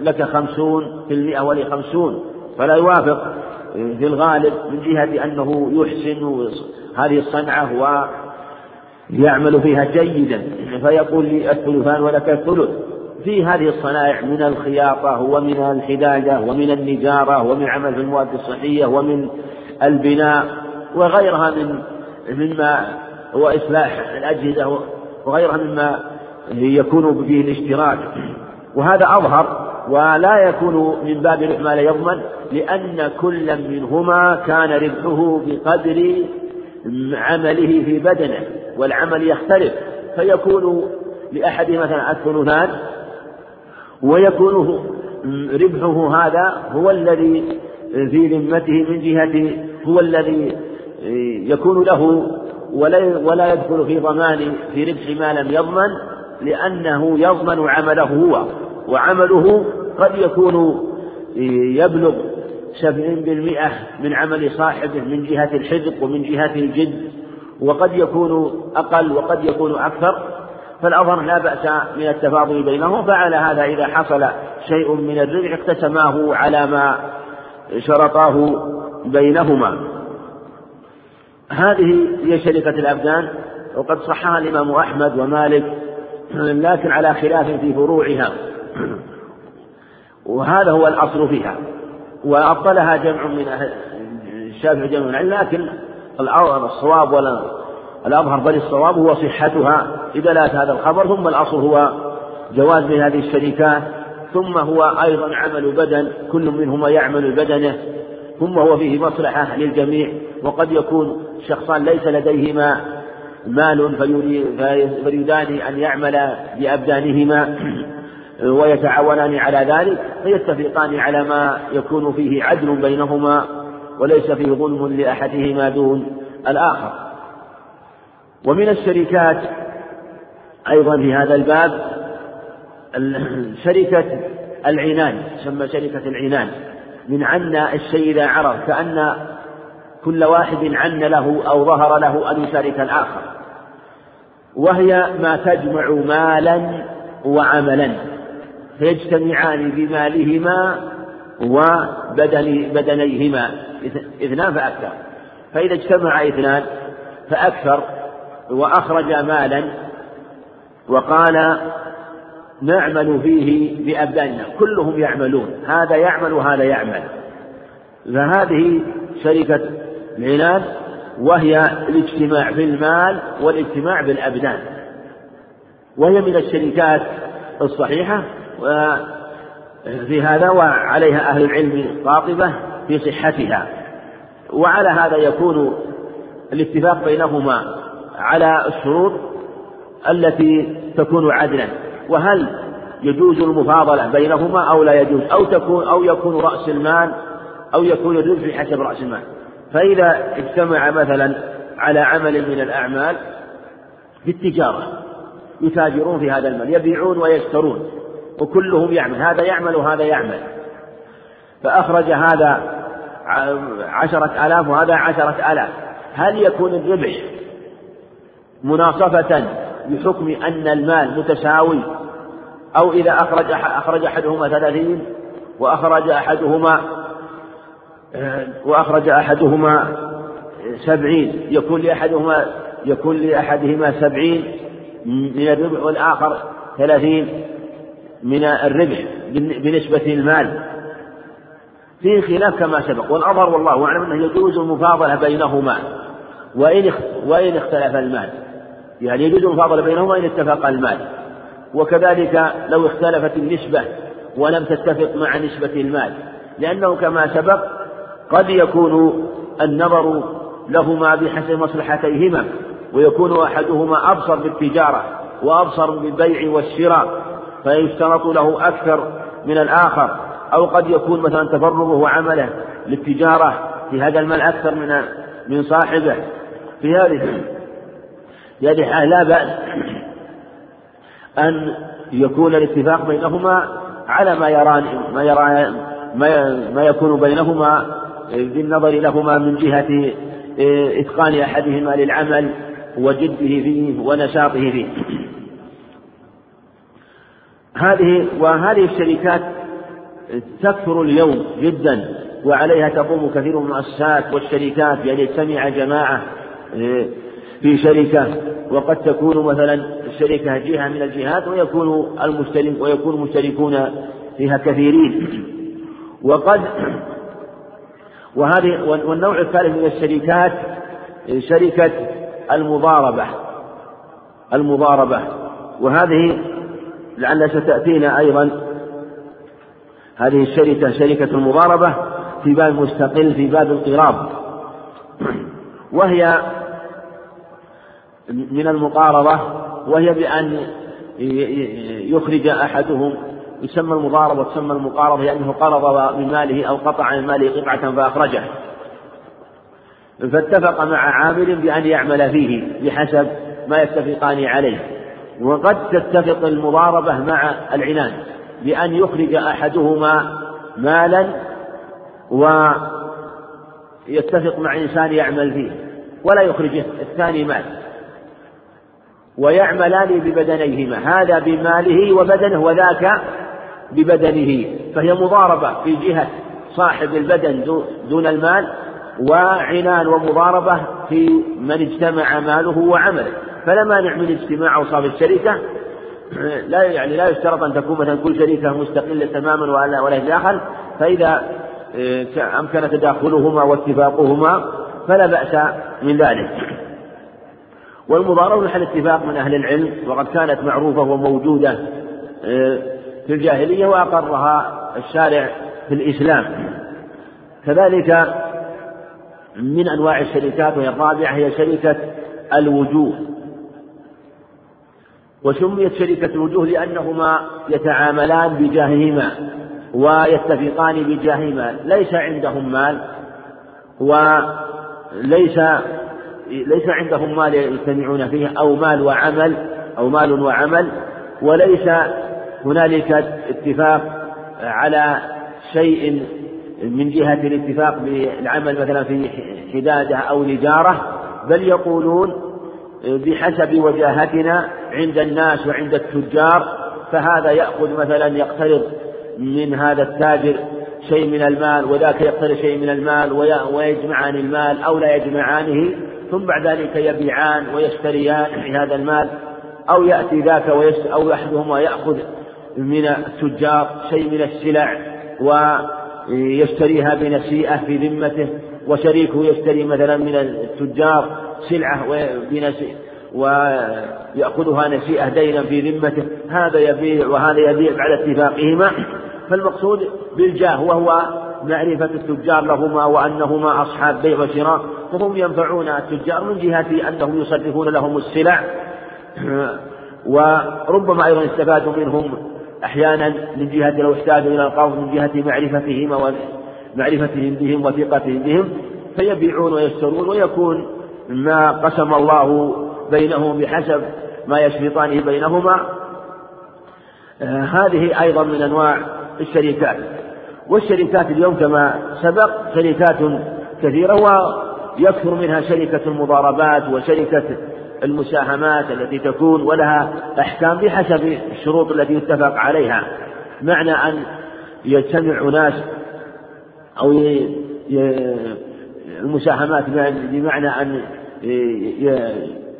لك خمسون في المئة ولي خمسون فلا يوافق في الغالب من جهة أنه يحسن هذه الصنعة ويعمل فيها جيدا فيقول لي الثلثان ولك الثلث. في هذه الصنائع من الخياطة ومن الحدادة ومن النجارة ومن عمل في المواد الصحية ومن البناء وغيرها من مما هو إصلاح الأجهزة وغيرها مما يكون فيه الاشتراك. وهذا أظهر ولا يكون من باب ربح ما لا يضمن لأن كل منهما كان ربحه بقدر عمله في بدنه. والعمل يختلف فيكون لأحد مثلا الثلثان ويكون ربحه هذا هو الذي في ذمته من جهة هو الذي يكون له ولا ولا يدخل في ضمان في ربح ما لم يضمن لأنه يضمن عمله هو وعمله قد يكون يبلغ سبعين بالمئة من عمل صاحبه من جهة الحذق ومن جهة الجد. وقد يكون أقل وقد يكون أكثر فالأظهر لا بأس من التفاضل بينهم فعلى هذا إذا حصل شيء من الربح اقتسماه على ما شرطاه بينهما. هذه هي شركة الأبدان وقد صحها الإمام أحمد ومالك لكن على خلاف في فروعها. وهذا هو الأصل فيها وأبطلها جمع من الشافعي جمع من لكن الصواب ولا الأظهر بل الصواب هو صحتها إدلالة هذا الخبر. ثم الأصل هو جواز من هذه الشركات. ثم هو أيضا عمل بدن كل منهما يعمل بدنه. ثم هو فيه مصلحة للجميع. وقد يكون شخصان ليس لديهما مال فيريدان أن يعمل بأبدانهما ويتعاونان على ذلك فيتفقان على ما يكون فيه عدل بينهما. وليس فيه ظلم لأحدهما دون الآخر. ومن الشركات أيضا في هذا الباب شركة العنان تسمى شركة العنان من عنا الشيء إذا عرض كأن كل واحد عن له أو ظهر له أن يشارك الآخر. وهي ما تجمع مالا وعملا فيجتمعان بمالهما وبدن بدنيهما إثنان فأكثر. فإذا اجتمع إثنان فأكثر وأخرج مالا وقال نعمل فيه بأبداننا. كلهم يعملون. هذا يعمل وهذا يعمل. فهذه شركة العنان وهي الاجتماع في المال والاجتماع بالأبدان. وهي من الشركات الصحيحة وفي هذا وعليها أهل العلم قاطبة في صحتها. وعلى هذا يكون الاتفاق بينهما على الشروط التي تكون عدلا. وهل يجوز المفاضلة بينهما أو لا يجوز؟ أو تكون أو يكون رأس المال أو يكون الربح حسب رأس المال. فإذا اجتمع مثلا على عمل من الأعمال في التجارة يتاجرون في هذا المال يبيعون ويشترون. وكلهم يعمل هذا يعمل وهذا يعمل. فأخرج هذا عشرة آلاف وهذا عشرة آلاف. هل يكون الربح مناصفة بحكم أن المال متساوي؟ أو إذا أخرج أخرج أحدهما ثلاثين وأخرج أحدهما وأخرج أحدهما سبعين. يكون لأحدهما يكون لأحدهما سبعين من الربح والآخر ثلاثين. من الربح بنسبة المال. فيه خلاف كما سبق. والأظهر والله أعلم أنه يجوز المفاضلة بينهما وإن وإن اختلف المال. يعني يجوز المفاضلة بينهما إن اتفق المال. وكذلك لو اختلفت النسبة ولم تتفق مع نسبة المال. لأنه كما سبق قد يكون النظر لهما بحسب مصلحتيهما ويكون أحدهما أبصر بالتجارة وأبصر بالبيع والشراء. فيشترط له أكثر من الآخر أو قد يكون مثلا تفرغه وعمله للتجارة في هذا المال أكثر من من صاحبه في هذه في هذه الحالة لا بأس أن يكون الاتفاق بينهما على ما يران ما يرى ما, ما يكون بينهما بالنظر لهما من جهة إتقان أحدهما للعمل وجده فيه ونشاطه فيه. هذه وهذه الشركات تكثر اليوم جدا وعليها تقوم كثير من المؤسسات والشركات بأن يجتمع جماعة في شركة وقد تكون مثلا الشركة جهة من الجهات ويكون المشترك ويكون المشتركون فيها كثيرين. وقد وهذه والنوع الثالث من الشركات شركة المضاربة المضاربة. وهذه لعل ستأتينا أيضا هذه الشركة شركة المضاربة في باب مستقل في باب القراب. وهي من المقاربة وهي بأن يخرج أحدهم يسمى المضاربة وتسمى المقاربة لأنه قرض من ماله أو قطع من ماله قطعة فأخرجه. فاتفق مع عامل بأن يعمل فيه بحسب ما يتفقان عليه. وقد تتفق المضاربة مع العنان بأن يخرج أحدهما مالا ويتفق مع إنسان يعمل فيه ولا يخرج الثاني مال. ويعملان ببدنيهما هذا بماله وبدنه وذاك ببدنه. فهي مضاربة في جهة صاحب البدن دون المال وعنان ومضاربة في من اجتمع ماله وعمله. فلا مانع من اجتماع أوصاف الشركة لا يعني لا يشترط أن تكون مثلا كل شركة مستقلة تماما ولا ولا يتداخل فإذا آه، أمكن تداخلهما واتفاقهما فلا بأس من ذلك. والمضاربة محل اتفاق من أهل العلم وقد كانت معروفة وموجودة آه، في الجاهلية وأقرها الشارع في الإسلام. كذلك من أنواع الشركات وهي الرابعة هي شركة الوجوه. وسميت شركة الوجوه لأنهما يتعاملان بجاههما ويتفقان بجاههما ليس عندهم مال وليس ليس عندهم مال يجتمعون فيه أو مال وعمل أو مال وعمل وليس هنالك اتفاق على شيء من جهة الاتفاق بالعمل مثلا في حدادة أو نجارة بل يقولون بحسب وجاهتنا عند الناس وعند التجار فهذا يأخذ مثلا يقترض من هذا التاجر شيء من المال وذاك يقترض شيء من المال ويجمعان المال أو لا يجمعانه ثم بعد ذلك يبيعان ويشتريان هذا المال أو يأتي ذاك أو أحدهما يأخذ من التجار شيء من السلع ويشتريها بنسيئة في ذمته وشريكه يشتري مثلا من التجار سلعة ويأخذها نسيئة دينا في ذمته. هذا يبيع وهذا يبيع بعد اتفاقهما. فالمقصود بالجاه وهو معرفة التجار لهما وأنهما أصحاب بيع وشراء. فهم ينفعون التجار من جهة أنهم يصرفون لهم السلع. وربما أيضا استفادوا منهم أحيانا من جهة لو احتاجوا إلى القرض من جهة معرفتهم ومعرفتهم بهم وثقتهم بهم. فيبيعون ويشترون ويكون ما قسم الله بينهم بحسب ما يشرطانه بينهما. آه هذه أيضا من أنواع الشركات. والشركات اليوم كما سبق شركات كثيرة ويكثر منها شركة المضاربات وشركة المساهمات التي تكون ولها أحكام بحسب الشروط التي يتفق عليها. معنى أن يجتمع ناس أو المساهمات بمعنى أن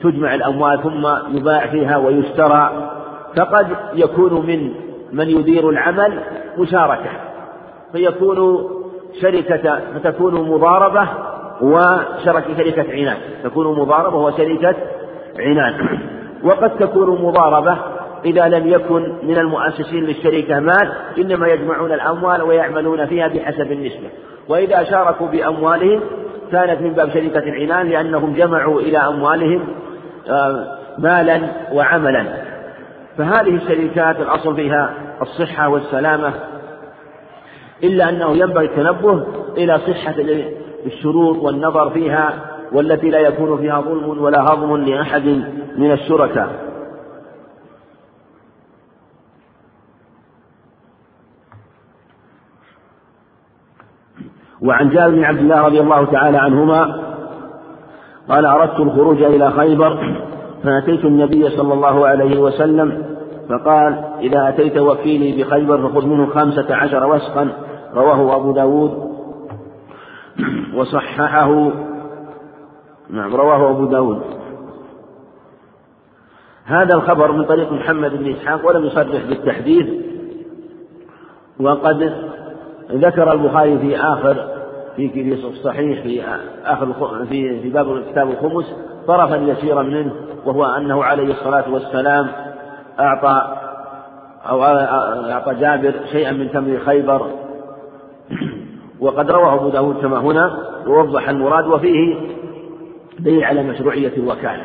تجمع الأموال ثم يباع فيها ويشترى. فقد يكون من من يدير العمل مشاركة. فيكون شركة فتكون مضاربة وشركة شركة عناد تكون مضاربة وشركة عناد وقد تكون مضاربة إذا لم يكن من المؤسسين للشركة مال إنما يجمعون الأموال ويعملون فيها بحسب النسبة. وإذا شاركوا بأموالهم كانت من باب شركة العنان لأنهم جمعوا إلى أموالهم آه، مالا وعملا. فهذه الشركات الأصل فيها الصحة والسلامة إلا أنه ينبغي التنبه إلى صحة الشروط والنظر فيها والتي لا يكون فيها ظلم ولا هضم لأحد من الشركاء. وعن جابر بن عبد الله رضي الله تعالى عنهما قال أردت الخروج إلى خيبر فأتيت النبي صلى الله عليه وسلم فقال إذا أتيت وكيلي بخيبر فخذ منه خمسة عشر وسقا رواه أبو داود وصححه نعم رواه أبو داود. هذا الخبر من طريق محمد بن إسحاق ولم يصرح بالتحديث وقد ذكر البخاري في آخر في الصحيح في آخر في في باب كتاب الخمس طرفا يسيرا منه وهو أنه عليه الصلاة والسلام أعطى أو أعطى جابر شيئا من تمر خيبر. وقد رواه أبو داود كما هنا ووضح المراد وفيه دليل على مشروعية الوكالة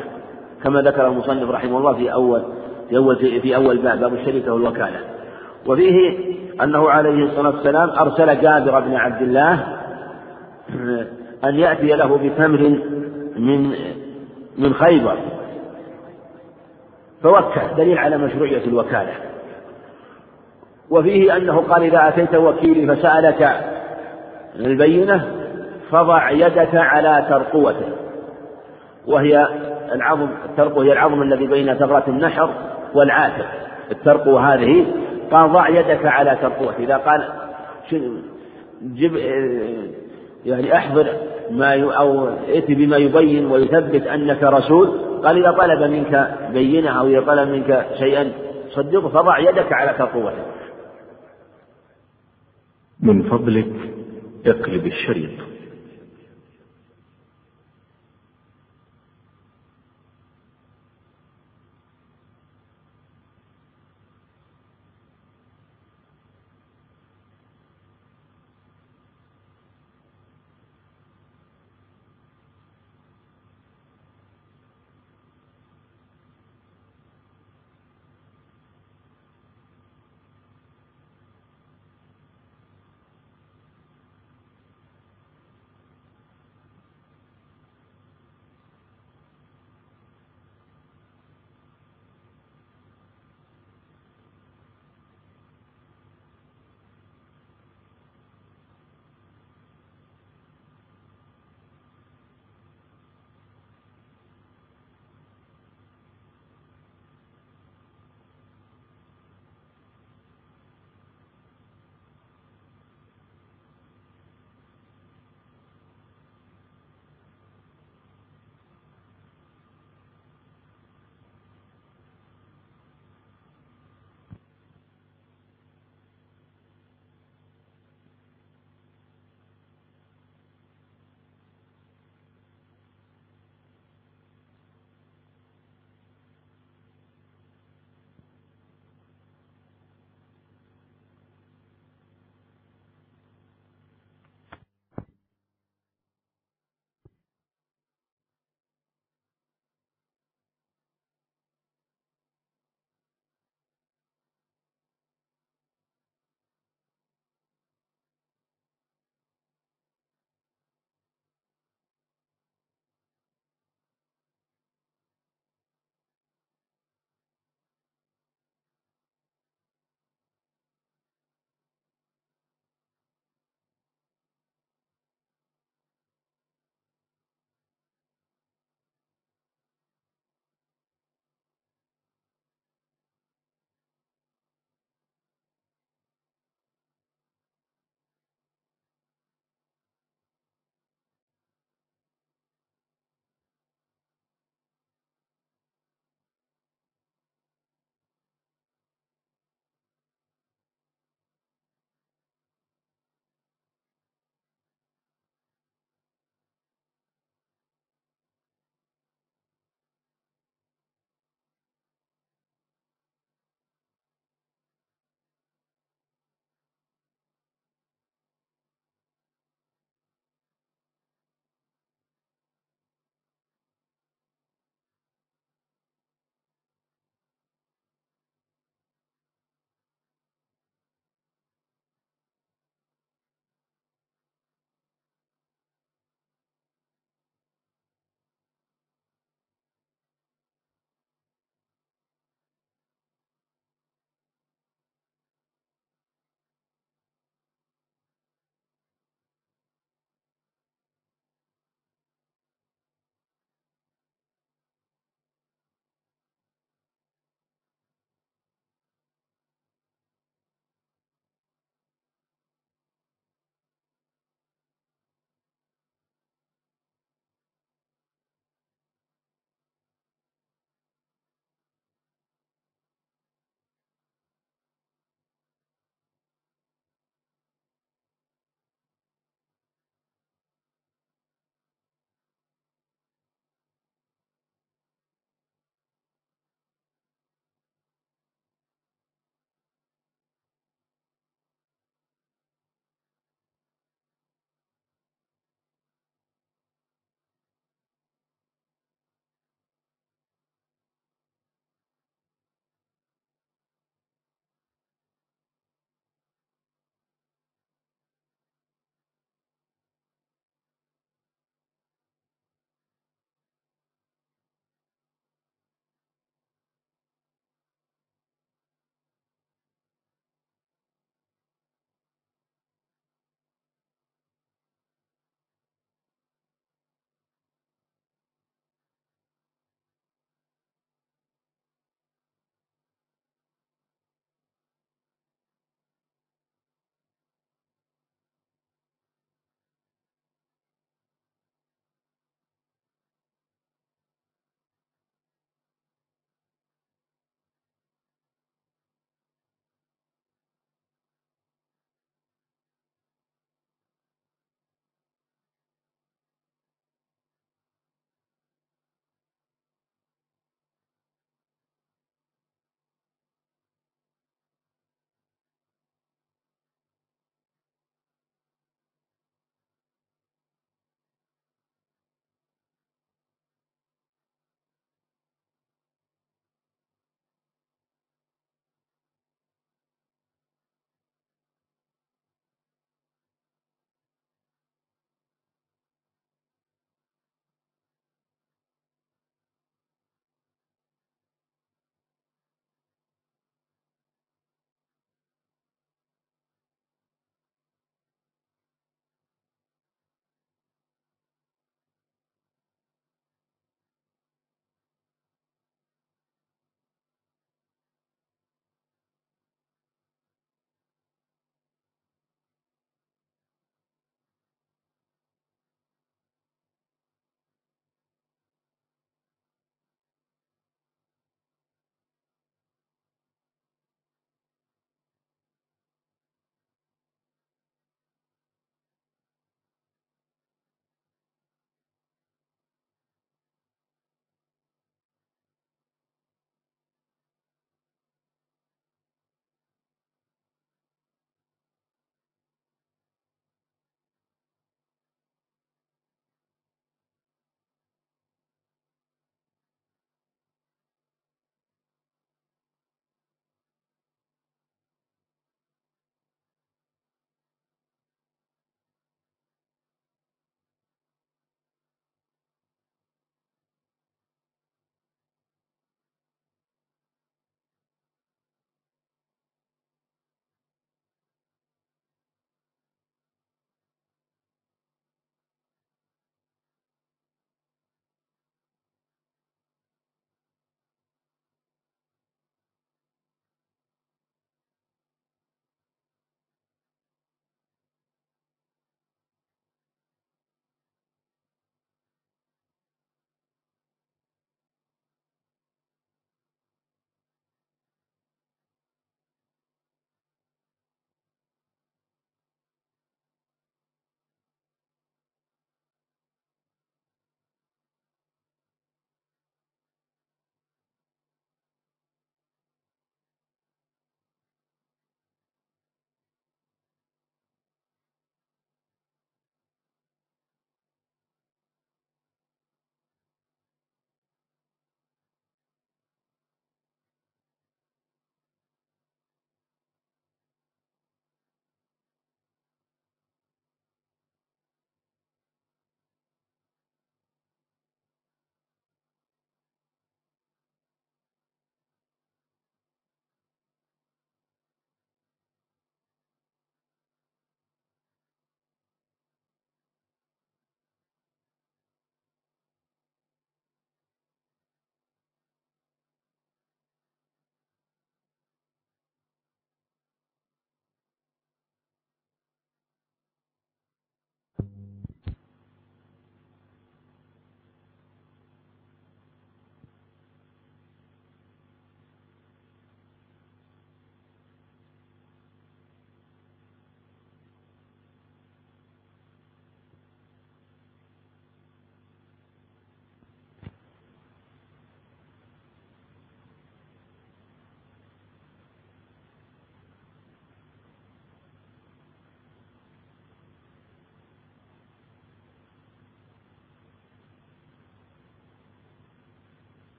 كما ذكر المصنف رحمه الله في أول في أول في أول باب باب الشركة والوكالة وفيه أنه عليه الصلاة والسلام أرسل جابر بن عبد الله أن يأتي له بتمر من من خيبر. فوكل دليل على مشروعية الوكالة. وفيه أنه قال إذا أتيت وكيلي فسألك البينة فضع يدك على ترقوته. وهي العظم الترقوة هي العظم الذي بين ثغرة النحر والعاتق. الترقوة هذه قال ضع يدك على ترقوته. إذا قال جب يعني أحضر ما ي... أو ائت بما يبين ويثبت أنك رسول. قال إذا طلب منك بينة أو إذا طلب منك شيئا صدقه فضع يدك على ترقوته من فضلك اقلب الشريط.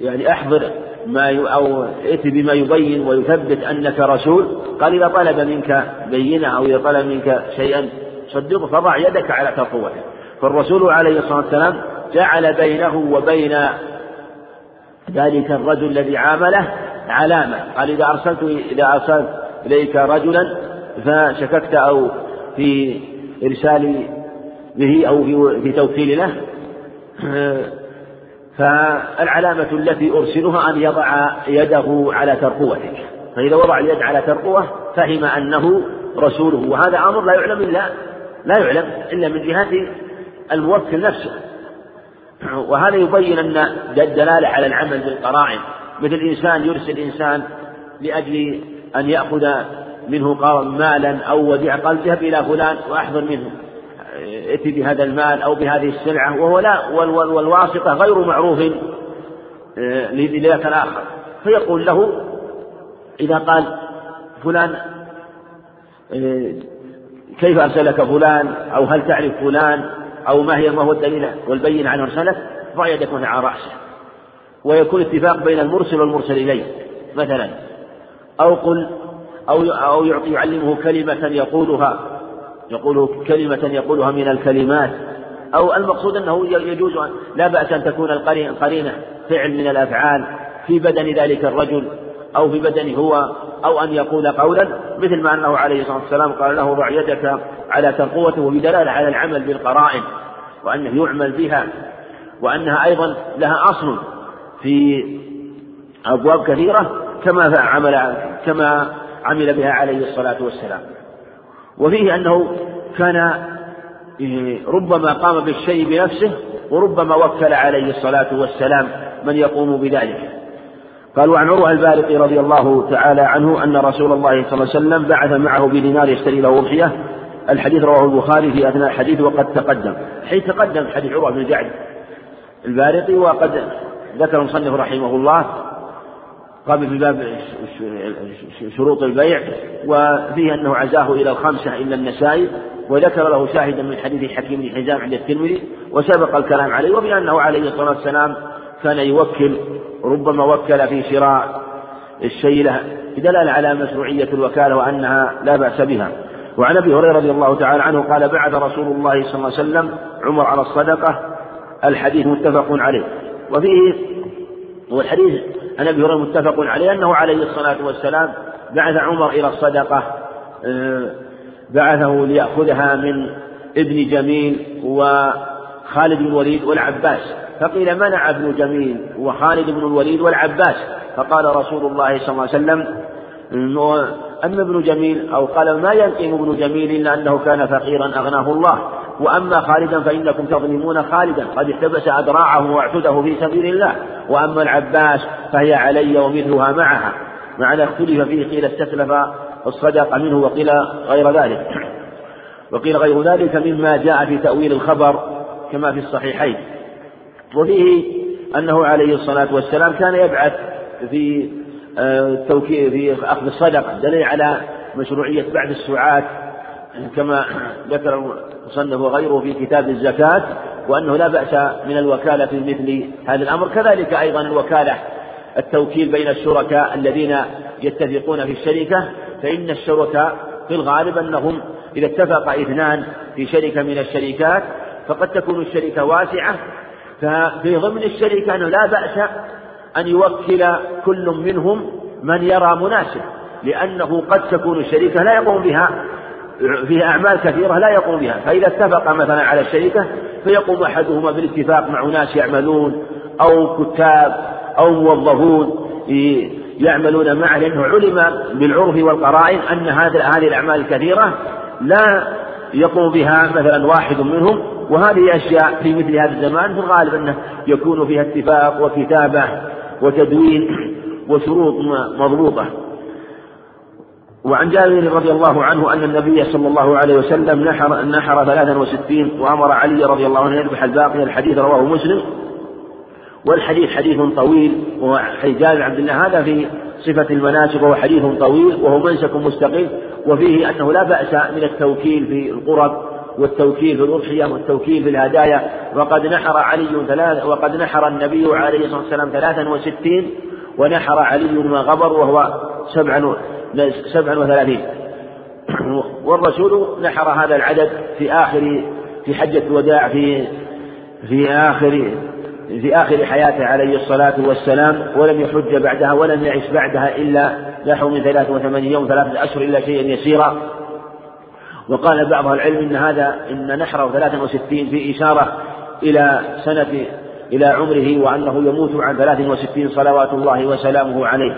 يعني أحضر ما أو ائت بما يبين ويثبت أنك رسول. قال إذا طلب منك بينة أو إذا طلب منك شيئا صدقه فضع يدك على تقوته فالرسول عليه الصلاة والسلام جعل بينه وبين ذلك الرجل الذي عامله علامة. قال إذا أرسلت إذا أرسلت إليك رجلا فشككت أو في إرسال به أو في توكيل له فالعلامة التي أرسلها أن يضع يده على ترقوتك. فإذا وضع اليد على ترقوة فهم أنه رسوله. وهذا أمر لا يعلم إلا لا يعلم إلا من جهة الموكل نفسه. وهذا يبين أن الدلالة على العمل بالقرائن. مثل إنسان يرسل إنسان لأجل أن يأخذ منه مالا أو وديعة قال اذهب إلى فلان وأحضر منه. ائت بهذا المال أو بهذه السلعة وهو لا والواسطة غير معروف آه، لذاك الآخر. فيقول له إذا قال فلان آه، كيف أرسلك فلان؟ أو هل تعرف فلان؟ أو ما هي ما هو الدليل والبين عن أرسلك؟ ضع يدك على رأسه. ويكون اتفاق بين المرسل والمرسل إليه مثلا. أو قل أو أو يعطي يعلمه كلمة يقولها. يقول كلمة يقولها من الكلمات أو المقصود أنه يجوز أن لا بأس أن تكون القرينة فعل من الأفعال في بدن ذلك الرجل أو في بدنه هو أو أن يقول قولا مثل ما أنه عليه الصلاة والسلام قال له ضع يدك على ترقوته وبدلالة على العمل بالقرائن وأنه يعمل بها وأنها أيضا لها أصل في أبواب كثيرة كما عمل كما عمل بها عليه الصلاة والسلام. وفيه أنه كان إيه، ربما قام بالشيء بنفسه وربما وكل عليه الصلاة والسلام من يقوم بذلك. قال وعن عروة البارقي رضي الله تعالى عنه أن رسول الله صلى الله عليه وسلم بعث معه بدينار يشتري له أضحية. الحديث رواه البخاري في أثناء الحديث وقد تقدم. حيث تقدم حديث عروة بن جعد البارقي وقد ذكر المصنف رحمه الله قبل في باب شروط البيع وفيه أنه عزاه إلى الخمسة إلا النسائي وذكر له شاهدا من حديث حكيم بن حزام عند الترمذي وسبق الكلام عليه وبأنه عليه الصلاة والسلام كان يوكل ربما وكل في شراء الشيء له بدلالة على مشروعية الوكالة وأنها لا بأس بها. وعن أبي هريرة رضي الله تعالى عنه قال بعث رسول الله صلى الله عليه وسلم عمر على الصدقة الحديث متفق عليه. وفيه والحديث عن أبي هريرة متفق عليه أنه عليه الصلاة والسلام بعث عمر إلى الصدقة آه، بعثه ليأخذها من ابن جميل وخالد بن الوليد والعباس. فقيل منع ابن جميل وخالد بن الوليد والعباس؟ فقال رسول الله صلى الله عليه وسلم أما ابن جميل أو قال ما ينقم ابن جميل إلا أنه كان فقيرا أغناه الله. وأما خالدا فإنكم تظلمون خالدا قد احتبس أدراعه واعتده في سبيل الله. وأما العباس فهي علي ومثلها معها. معنى اختلف فيه قيل استسلف الصدقة منه وقيل غير ذلك. وقيل غير ذلك مما جاء في تأويل الخبر كما في الصحيحين. وفيه أنه عليه الصلاة والسلام كان يبعث في التوكيل في أخذ الصدقة دليل على مشروعية بعد السعاة كما ذكر المصنف وغيره في كتاب الزكاة وأنه لا بأس من الوكالة في مثل هذا الأمر. كذلك أيضا الوكالة التوكيل بين الشركاء الذين يتفقون في الشركة فإن الشركاء في الغالب أنهم إذا اتفق اثنان في شركة من الشركات فقد تكون الشركة واسعة. ففي ضمن الشركة أنه لا بأس أن يوكل كل منهم من يرى مناسب لأنه قد تكون الشركة لا يقوم بها فيها أعمال كثيرة لا يقوم بها. فإذا اتفق مثلا على الشركة فيقوم أحدهما بالاتفاق مع ناس يعملون أو كتاب أو موظفون يعملون معه لأنه علم بالعرف والقرائن أن هذه الأعمال الكثيرة لا يقوم بها مثلا واحد منهم. وهذه أشياء في مثل هذا الزمان في الغالب أنه يكون فيها اتفاق وكتابة وتدوين وشروط مضبوطة. وعن جابر رضي الله عنه أن النبي صلى الله عليه وسلم نحر نحر ثلاثا وستين وأمر علي رضي الله عنه يذبح الباقي. الحديث رواه مسلم. والحديث حديث طويل وحديث جابر عبد الله. هذا في صفة المناسك وهو حديث طويل وهو منسك مستقيم. وفيه أنه لا بأس من التوكيل في القرب والتوكيل في الأضحية والتوكيل في الهدايا. وقد نحر علي ثلاث وقد نحر النبي عليه الصلاة والسلام ثلاثا وستين ونحر علي ما غبر وهو سبعا سبعا وثلاثين. والرسول نحر هذا العدد في آخر في حجة الوداع في في آخر في آخر حياته عليه الصلاة والسلام ولم يحج بعدها ولم يعش بعدها إلا نحو من ثلاثة وثمانين يوم ثلاثة أشهر إلا شيئا يسيرا. وقال بعض العلم إن هذا إن نحره ثلاثة وستين في إشارة إلى سنة إلى عمره وأنه يموت عن ثلاث وستين صلوات الله وسلامه عليه.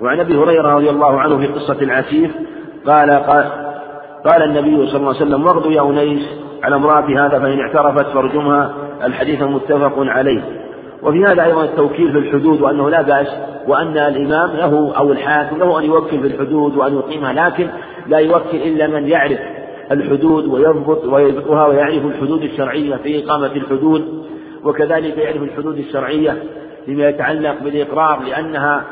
وعن أبي هريرة رضي الله عنه في قصة العسيف قال قال, قال النبي صلى الله عليه وسلم واغدو يا أنيس على امرأة هذا فإن اعترفت فارجمها. الحديث متفق عليه. وفي هذا أيضا التوكيل في الحدود وأنه لا بأس وأن الإمام له أو الحاكم له أن يوكل في الحدود وأن يقيمها لكن لا يوكل إلا من يعرف الحدود ويضبط ويضبطها ويعرف الحدود الشرعية في إقامة الحدود وكذلك يعرف الحدود الشرعية فيما يتعلق بالإقرار لأنها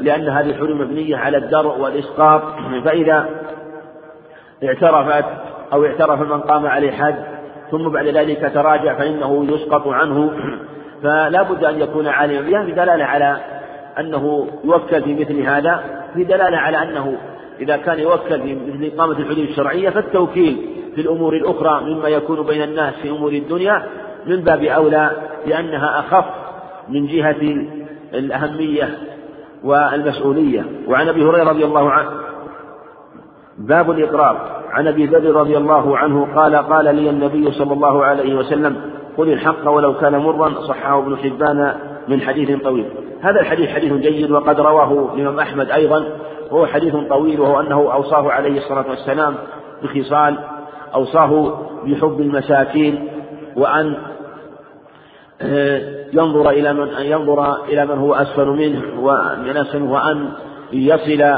لأن هذه الحدود مبنية على الدرء والإسقاط. فإذا اعترفت أو اعترف من قام عليه حد ثم بعد ذلك تراجع فإنه يسقط عنه. فلا بد أن يكون عالما. بها في دلالة على أنه يوكل في مثل هذا. في دلالة على أنه إذا كان يوكل في مثل إقامة الحدود الشرعية فالتوكيل في الأمور الأخرى مما يكون بين الناس في أمور الدنيا من باب أولى لأنها أخف من جهة الأهمية والمسؤولية. وعن أبي هريرة رضي الله عنه. باب الإقرار. عن أبي ذر رضي الله عنه قال قال لي النبي صلى الله عليه وسلم قل الحق ولو كان مرا صححه ابن حبان من حديث طويل. هذا الحديث حديث جيد وقد رواه الإمام أحمد أيضا. وهو حديث طويل وهو أنه أوصاه عليه الصلاة والسلام بخصال أوصاه بحب المساكين وأن ينظر إلى من أن ينظر إلى من هو أسفل منه ومن أسفل وأن يصل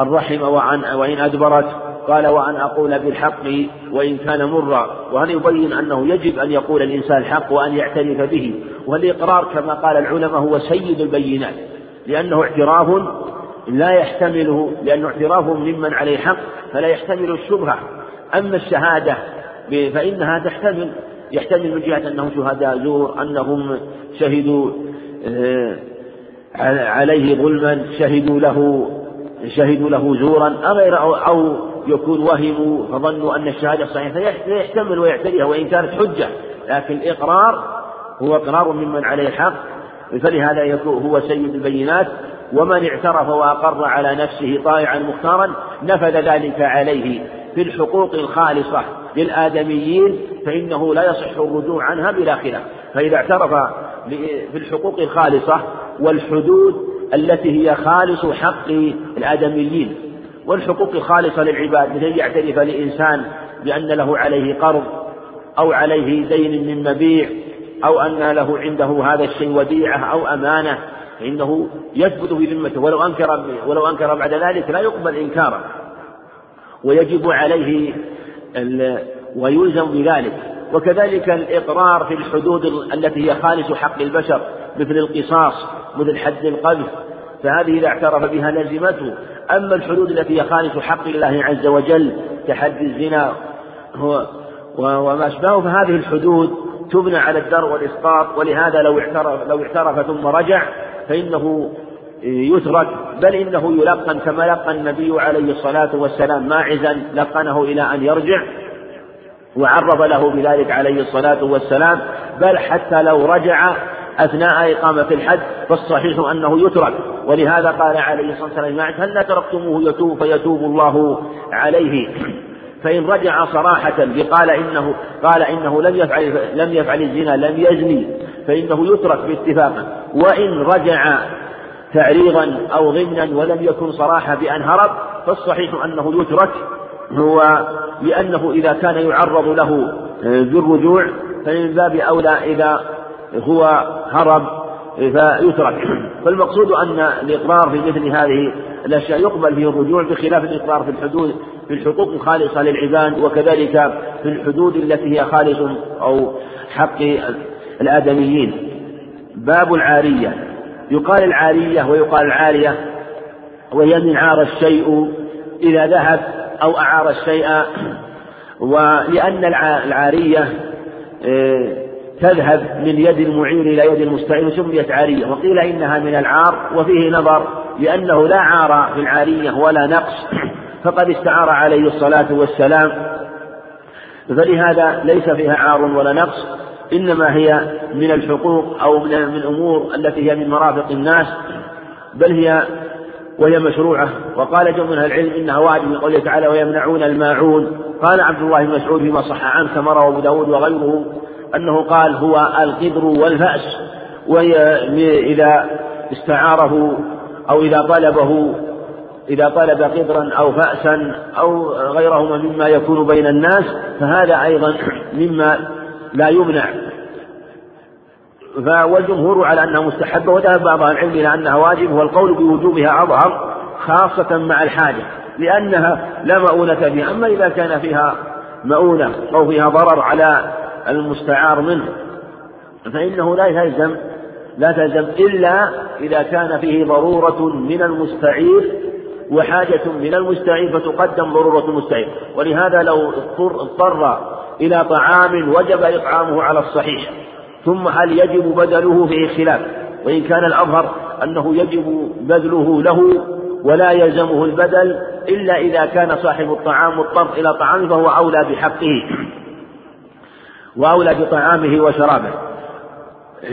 الرحم وعن وإن أدبرت. قال وأن أقول بالحق وإن كان مرا. وهذا يبين أنه يجب أن يقول الإنسان الحق وأن يعترف به؟ والإقرار كما قال العلماء هو سيد البينات. لأنه اعتراف لا يحتمله لأنه اعتراف ممن عليه حق فلا يحتمل الشبهة. أما الشهادة فإنها تحتمل. يحتمل من جهة أنهم شهداء زور أنهم شهدوا آه، عليه ظلما شهدوا له شهدوا له زورا أغير أو, أو يكون وهموا فظنوا أن الشهادة صحيحة فيحتمل ويعتريها وإن كانت حجة لكن الإقرار هو إقرار ممن عليه حق فلهذا يكون هو سيد البينات ومن اعترف وأقر على نفسه طائعا مختارا نفذ ذلك عليه في الحقوق الخالصة. للآدميين فإنه لا يصح الرجوع عنها بلا خلاف. فإذا اعترف في الحقوق الخالصة والحدود التي هي خالص حق الآدميين والحقوق الخالصة للعباد مثل أن يعترف لإنسان بأن له عليه قرض أو عليه دين من مبيع أو أن له عنده هذا الشيء وديعة أو أمانة فإنه يثبت في ذمته ولو أنكر ولو أنكر بعد ذلك لا يقبل إنكارا ويجب عليه ويلزم بذلك. وكذلك الإقرار في الحدود التي هي خالص حق البشر مثل القصاص مثل حد القذف فهذه إذا اعترف بها لزمته. أما الحدود التي هي خالص حق الله عز وجل كحد الزنا وما أشبهه فهذه الحدود تبنى على الدر والإسقاط. ولهذا لو اعترف لو اعترف ثم رجع فإنه يترك بل إنه يلقن كما لقى النبي عليه الصلاة والسلام ماعزا لقنه إلى أن يرجع وعرض له بذلك عليه الصلاة والسلام بل حتى لو رجع أثناء إقامة الحد فالصحيح أنه يترك. ولهذا قال عليه الصلاة والسلام هل تركتموه؟ يتوب فيتوب الله عليه. فإن رجع صراحة بقال إنه قال إنه لم يفعل لم يفعل الزنا لم يزني فإنه يترك باتفاق وإن رجع تعريضا أو ضمنا ولم يكن صراحة بأن هرب فالصحيح أنه يترك هو لأنه إذا كان يعرض له بالرجوع فمن باب أولى إذا هو هرب فيترك. فالمقصود أن الإقرار في مثل هذه الأشياء يقبل فيه الرجوع بخلاف الإقرار في الحدود في الحقوق الخالصة للعباد وكذلك في الحدود التي هي خالص أو حق الآدميين. باب العارية. يقال العارية ويقال العارية وهي من عار الشيء إذا ذهب أو أعار الشيء ولأن العارية آه، تذهب من يد المعير إلى يد المستعير سميت عارية وقيل إنها من العار وفيه نظر لأنه لا عار في العارية ولا نقص فقد استعار عليه الصلاة والسلام فلهذا ليس فيها عار ولا نقص. إنما هي من الحقوق أو من الأمور التي هي من مرافق الناس بل هي وهي مشروعة. وقال جمع من العلم إنها واجب من قوله تعالى ويمنعون الماعون قال عبد الله بن مسعود فيما صح عنه كما روى أبو داود وغيره أنه قال هو القدر والفأس وإذا استعاره أو إذا طلبه إذا طلب قدرا أو فأسا أو غيرهما مما يكون بين الناس فهذا أيضا مما لا يمنع. والجمهور على أنها مستحبة وذهب بعض العلم إلى أنها واجب والقول بوجوبها أظهر خاصة مع الحاجة لأنها لا مؤونة فيها. أما إذا كان فيها مؤونة أو فيها ضرر على المستعار منه فإنه لا يلزم لا تلزم إلا إذا كان فيه ضرورة من المستعير وحاجة من المستعير فتقدم ضرورة المستعير. ولهذا لو اضطر إلى طعام وجب إطعامه على الصحيح. ثم هل يجب بدله فيه خلاف؟ وإن كان الأظهر أنه يجب بذله له ولا يلزمه البدل إلا إذا كان صاحب الطعام مضطر إلى طعامه فهو أولى بحقه. وأولى بطعامه وشرابه.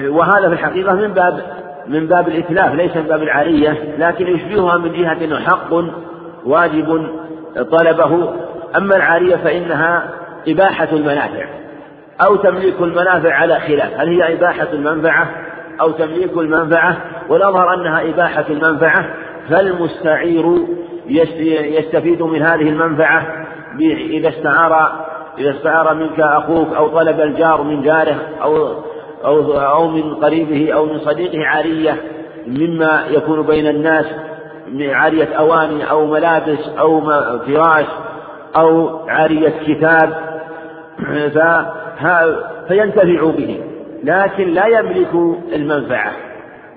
وهذا في الحقيقة من باب من باب الإتلاف ليس من باب العارية لكن يشبهها من جهة أنه حق واجب طلبه. أما العارية فإنها إباحة المنافع. أو تمليك المنافع على خلاف. هل هي إباحة المنفعة؟ أو تمليك المنفعة؟ والأظهر أنها إباحة المنفعة فالمستعير يستفيد من هذه المنفعة إذا استعار إذا استعار منك أخوك أو طلب الجار من جاره أو أو أو من قريبه أو من صديقه عارية مما يكون بين الناس عارية أواني أو ملابس أو فراش أو عارية كتاب فينتفع به. لكن لا يملك المنفعة.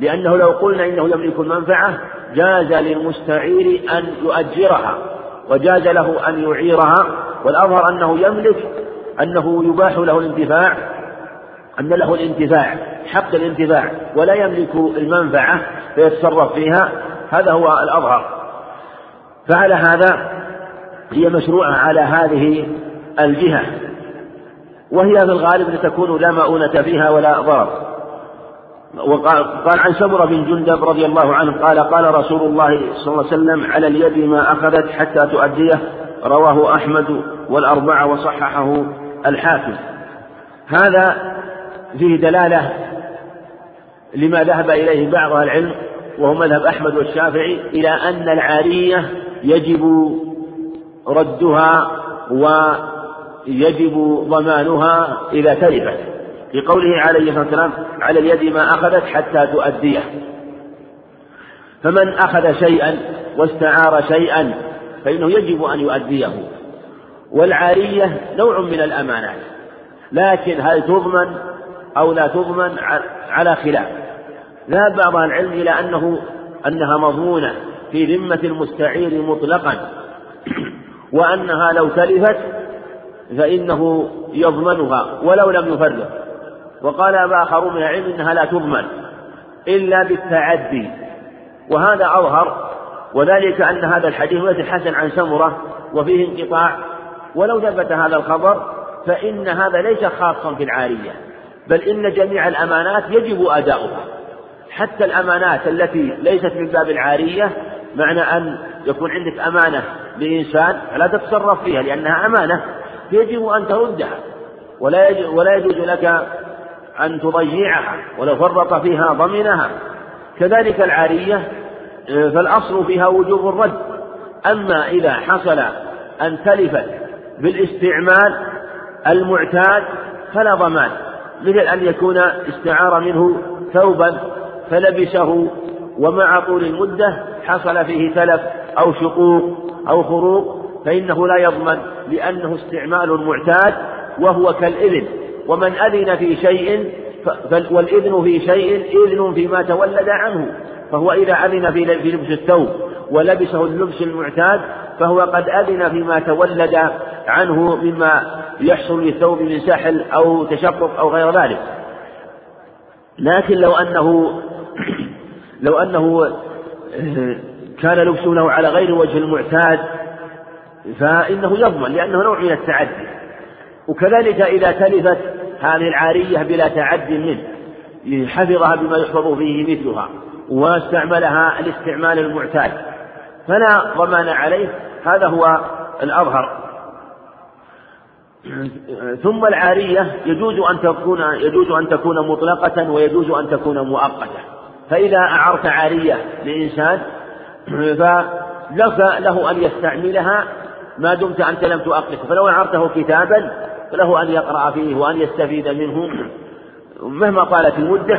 لأنه لو قلنا إنه يملك المنفعة جاز للمستعير أن يؤجرها وجاز له أن يعيرها. والأظهر أنه يملك أنه يباح له الانتفاع أن له الانتفاع حق الانتفاع ولا يملك المنفعة فيتصرف فيها. هذا هو الأظهر. فعلى هذا هي مشروعة على هذه الجهة. وهي في الغالب لتكون لا مؤونة فيها ولا ضرر وقال قال عن سمرة بن جندب رضي الله عنه قال قال رسول الله صلى الله عليه وسلم على اليد ما أخذت حتى تؤديه. رواه أحمد والأربعة وصححه الحاكم. هذا فيه دلالة لما ذهب إليه بعض العلم وهو مذهب أحمد والشافعي إلى أن العارية يجب ردها ويجب ضمانها إذا تلفت في قوله عليه الصلاة والسلام على اليد ما أخذت حتى تؤديه. فمن أخذ شيئا واستعار شيئا فإنه يجب أن يؤديه. والعارية نوع من الأمانات. لكن هل تضمن أو لا تضمن على خلاف. ذهب بعض العلم إلى أنه أنها مضمونة في ذمة المستعير مطلقا. وأنها لو تلفت فإنه يضمنها ولو لم يفرق. وقال آخرون من العلم إنها لا تضمن إلا بالتعدي وهذا أظهر وذلك أن هذا الحديث ولد الحسن عن سمرة وفيه انقطاع. ولو ثبت هذا الخبر فإن هذا ليس خاصا في العارية بل إن جميع الأمانات يجب أداؤها. حتى الأمانات التي ليست من باب العارية معنى أن يكون عندك أمانة لإنسان فلا تتصرف فيها لأنها أمانة. يجب أن تردها ولا ولا يجوز لك أن تضيعها ولو فرط فيها ضمنها. كذلك العارية فالأصل فيها وجوب الرد. أما إذا حصل أن تلفت بالاستعمال المعتاد فلا ضمان مثل أن يكون استعار منه ثوبا فلبسه ومع طول المدة حصل فيه تلف أو شقوق أو خروق فإنه لا يضمن لأنه استعمال معتاد وهو كالإذن. ومن أذن في شيء والإذن في شيء إذن فيما تولد عنه. فهو إذا أذن في لبس الثوب ولبسه اللبس المعتاد فهو قد أذن فيما تولد عنه مما يحصل للثوب من سحل أو تشقق أو غير ذلك. لكن لو أنه لو أنه كان لبسه له على غير وجه المعتاد فإنه يضمن لأنه نوع من التعدي. وكذلك إذا تلفت هذه العارية بلا تعد منه حفظها بما يحفظ فيه مثلها واستعملها الاستعمال المعتاد. فلا ضمان عليه هذا هو الأظهر. ثم العارية يجوز أن تكون يجوز أن تكون مطلقة ويجوز أن تكون مؤقتة. فإذا أعرت عارية لإنسان فلك له أن يستعملها ما دمت أنت لم تؤقته فلو أعرته كتابا فله أن يقرأ فيه وأن يستفيد منه مهما طالت المدة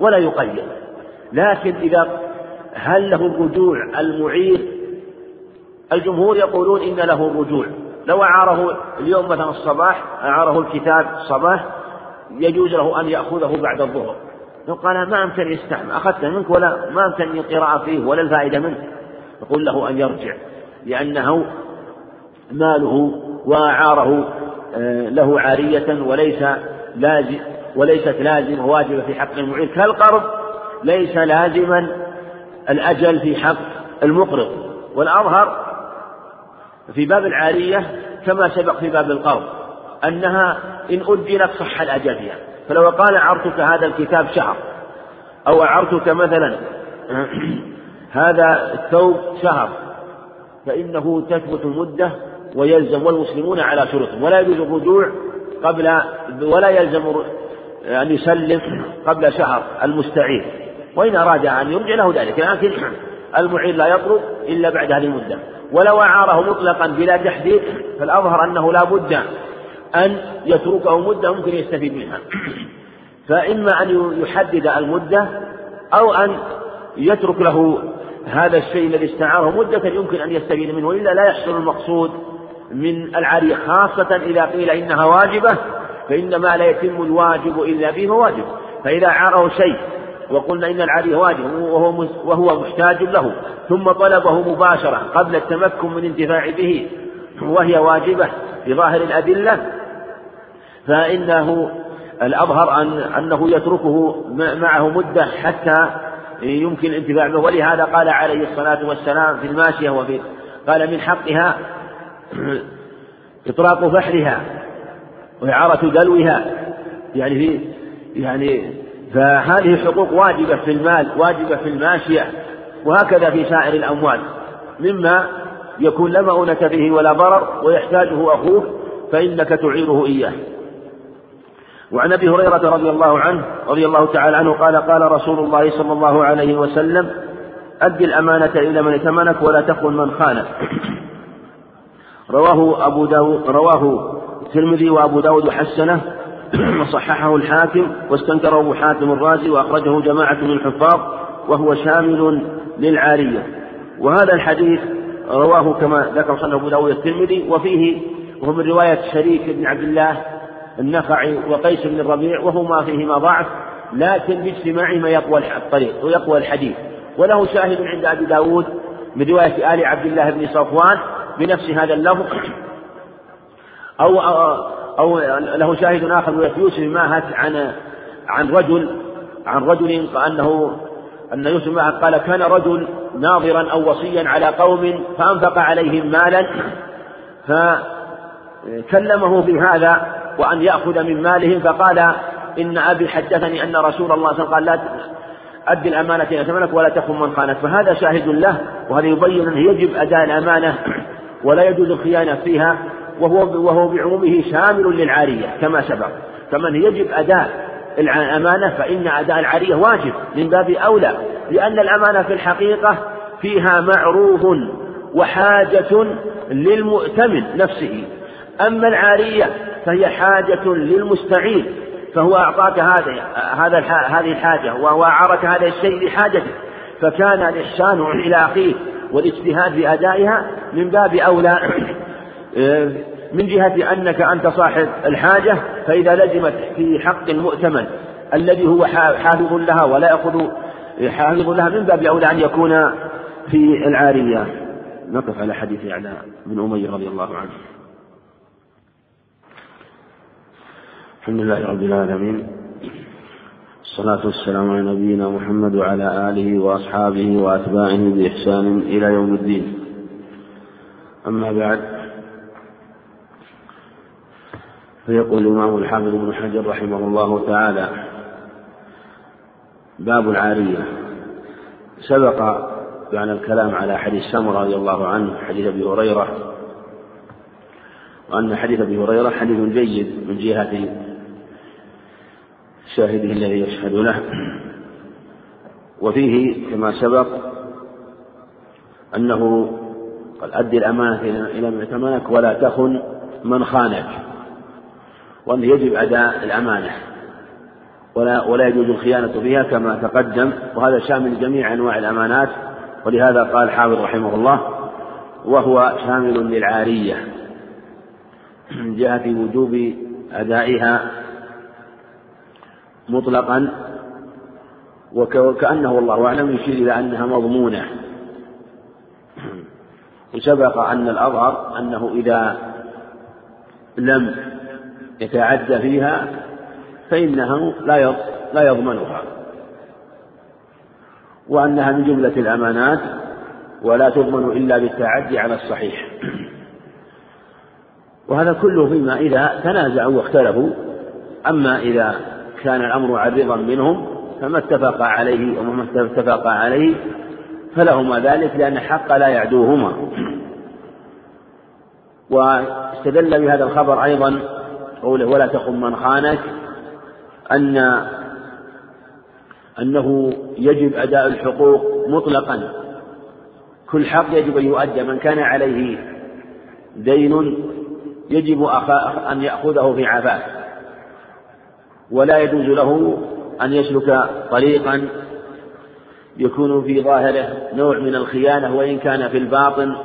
ولا يقيد. لكن إذا هل له الرجوع المعير الجمهور يقولون إن له الرجوع. لو أعاره اليوم مثلا الصباح أعاره الكتاب الصباح يجوز له أن يأخذه بعد الظهر. قال ما أمكن يستعمل أخذته منك ولا ما أمكن القراءة فيه ولا الفائدة منه يقول له أن يرجع لأنه ماله وأعاره آه، له عارية وليس لازم وليست لازمة واجبة في حق المعين. كالقرض ليس لازما الأجل في حق المقرض. والأظهر في باب العارية كما سبق في باب القرض أنها إن أجلت صح الأجل فيها. فلو قال أعرتك هذا الكتاب شهر أو أعرتك مثلا هذا الثوب شهر فإنه تثبت المدة ويلزم والمسلمون على شروطهم. ولا يجوز الرجوع قبل ولا يلزم أن يسلم قبل شهر المستعير وإن أراد أن يرجع له ذلك. لكن المعير لا يطلب إلا بعد هذه المدة. ولو أعاره مطلقا بلا تحديد فالأظهر أنه لا بد أن يتركه مدة ممكن يستفيد منها. فإما أن يحدد المدة أو أن يترك له هذا الشيء الذي استعاره مدة يمكن أن يستفيد منه. وإلا لا يحصل المقصود من العارية خاصة إذا قيل إنها واجبة فإنما لا يتم الواجب إلا به واجب. فإذا عاره شيء وقلنا إن العارية واجب وهو وهو محتاج له ثم طلبه مباشرة قبل التمكن من انتفاع به وهي واجبة بظاهر الأدلة. فإنه الأظهر أن أنه يتركه معه مدة حتى يمكن الانتفاع به. ولهذا قال عليه الصلاة والسلام في الماشية وفي قال من حقها إطراق فحلها وإعارة دلوها يعني في يعني فهذه حقوق واجبة في المال واجبة في الماشية وهكذا في سائر الأموال. مما يكون لا مؤونة به ولا ضرر ويحتاجه أخوه فإنك تعيره إياه. وعن أبي هريرة رضي الله عنه رضي الله تعالى عنه قال قال رسول الله صلى الله عليه وسلم أد الأمانة إلى من ائتمنك ولا تخن من خانك. رواه أبو داود رواه الترمذي وأبو داود حسنه وصححه الحاكم واستنكره أبو حاتم الرازي وأخرجه جماعة من الحفاظ وهو شامل للعارية. وهذا الحديث رواه كما ذكر صلى أبو داود الترمذي وفيه وهو من رواية شريك بن عبد الله النخعي وقيس بن الربيع وهما فيهما ضعف لكن باجتماعهما يقوى الطريق ويقوى الحديث. وله شاهد عند أبي داود من رواية آل عبد الله بن صفوان بنفس هذا اللفظ أو أو له شاهد آخر رواية يوسف ماهت عن عن رجل عن رجل أنه أن يوسف ماهت قال كان رجل ناظرا أو وصيا على قوم فأنفق عليهم مالا فكلمه في هذا وأن يأخذ من مالهم فقال إن أبي حدثني أن رسول الله صلى الله عليه وسلم قال لا أد الأمانة إلى ثمنك ولا تخن من خانك. فهذا شاهد له وهذا يبين أنه يجب أداء الأمانة ولا يجوز الخيانة فيها وهو وهو بعمومه شامل للعارية كما سبق. فمن يجب أداء الأمانة فإن أداء العارية واجب من باب أولى لأن الأمانة في الحقيقة فيها معروف وحاجة للمؤتمن نفسه. أما العارية فهي حاجة للمستعين فهو أعطاك هذا هذه الحاجة وأعارك هذا الشيء لحاجته. فكان الإحسان إلى أخيه والاجتهاد في أدائها من باب أولى. من جهة أنك أنت صاحب الحاجة فإذا لزمت في حق المؤتمن الذي هو حافظ لها ولا يأخذ حافظ لها من باب أولى أن يكون في العارية. نقف على حديث يعلى بن أمية رضي الله عنه. الحمد لله رب العالمين. الصلاة والسلام على نبينا محمد وعلى آله وأصحابه وأتباعه بإحسان إلى يوم الدين. أما بعد فيقول الإمام الحافظ بن حجر رحمه الله تعالى باب العارية. سبق بأن الكلام على حديث سمرة رضي الله عنه حديث أبي هريرة وأن حديث أبي هريرة حديث جيد من جهة شاهده الذي يشهد له وفيه كما سبق أنه قال أد الأمانة إلى من ائتمنك ولا تخن من خانك وأنه يجب أداء الأمانة ولا ولا يجوز الخيانة فيها كما تقدم وهذا شامل جميع أنواع الأمانات ولهذا قال حافظ رحمه الله وهو شامل للعارية من جهة وجوب أدائها مطلقا وكأنه والله أعلم يشير إلى أنها مضمونة. وسبق أن الأظهر أنه إذا لم يتعدى فيها فإنه لا لا يضمنها. وأنها من جملة الأمانات ولا تضمن إلا بالتعدي على الصحيح. وهذا كله فيما إذا تنازعوا واختلفوا. أما إذا كان الأمر عريضا منهم فما اتفق عليه وما اتفق عليه فلهما ذلك لأن الحق لا يعدوهما. واستدل بهذا الخبر أيضا قوله ولا تخن من خانك أن أنه يجب أداء الحقوق مطلقا. كل حق يجب أن يؤدى من كان عليه دين يجب أن يأخذه في عفاف. ولا يجوز له أن يسلك طريقا يكون في ظاهره نوع من الخيانة وإن كان في الباطن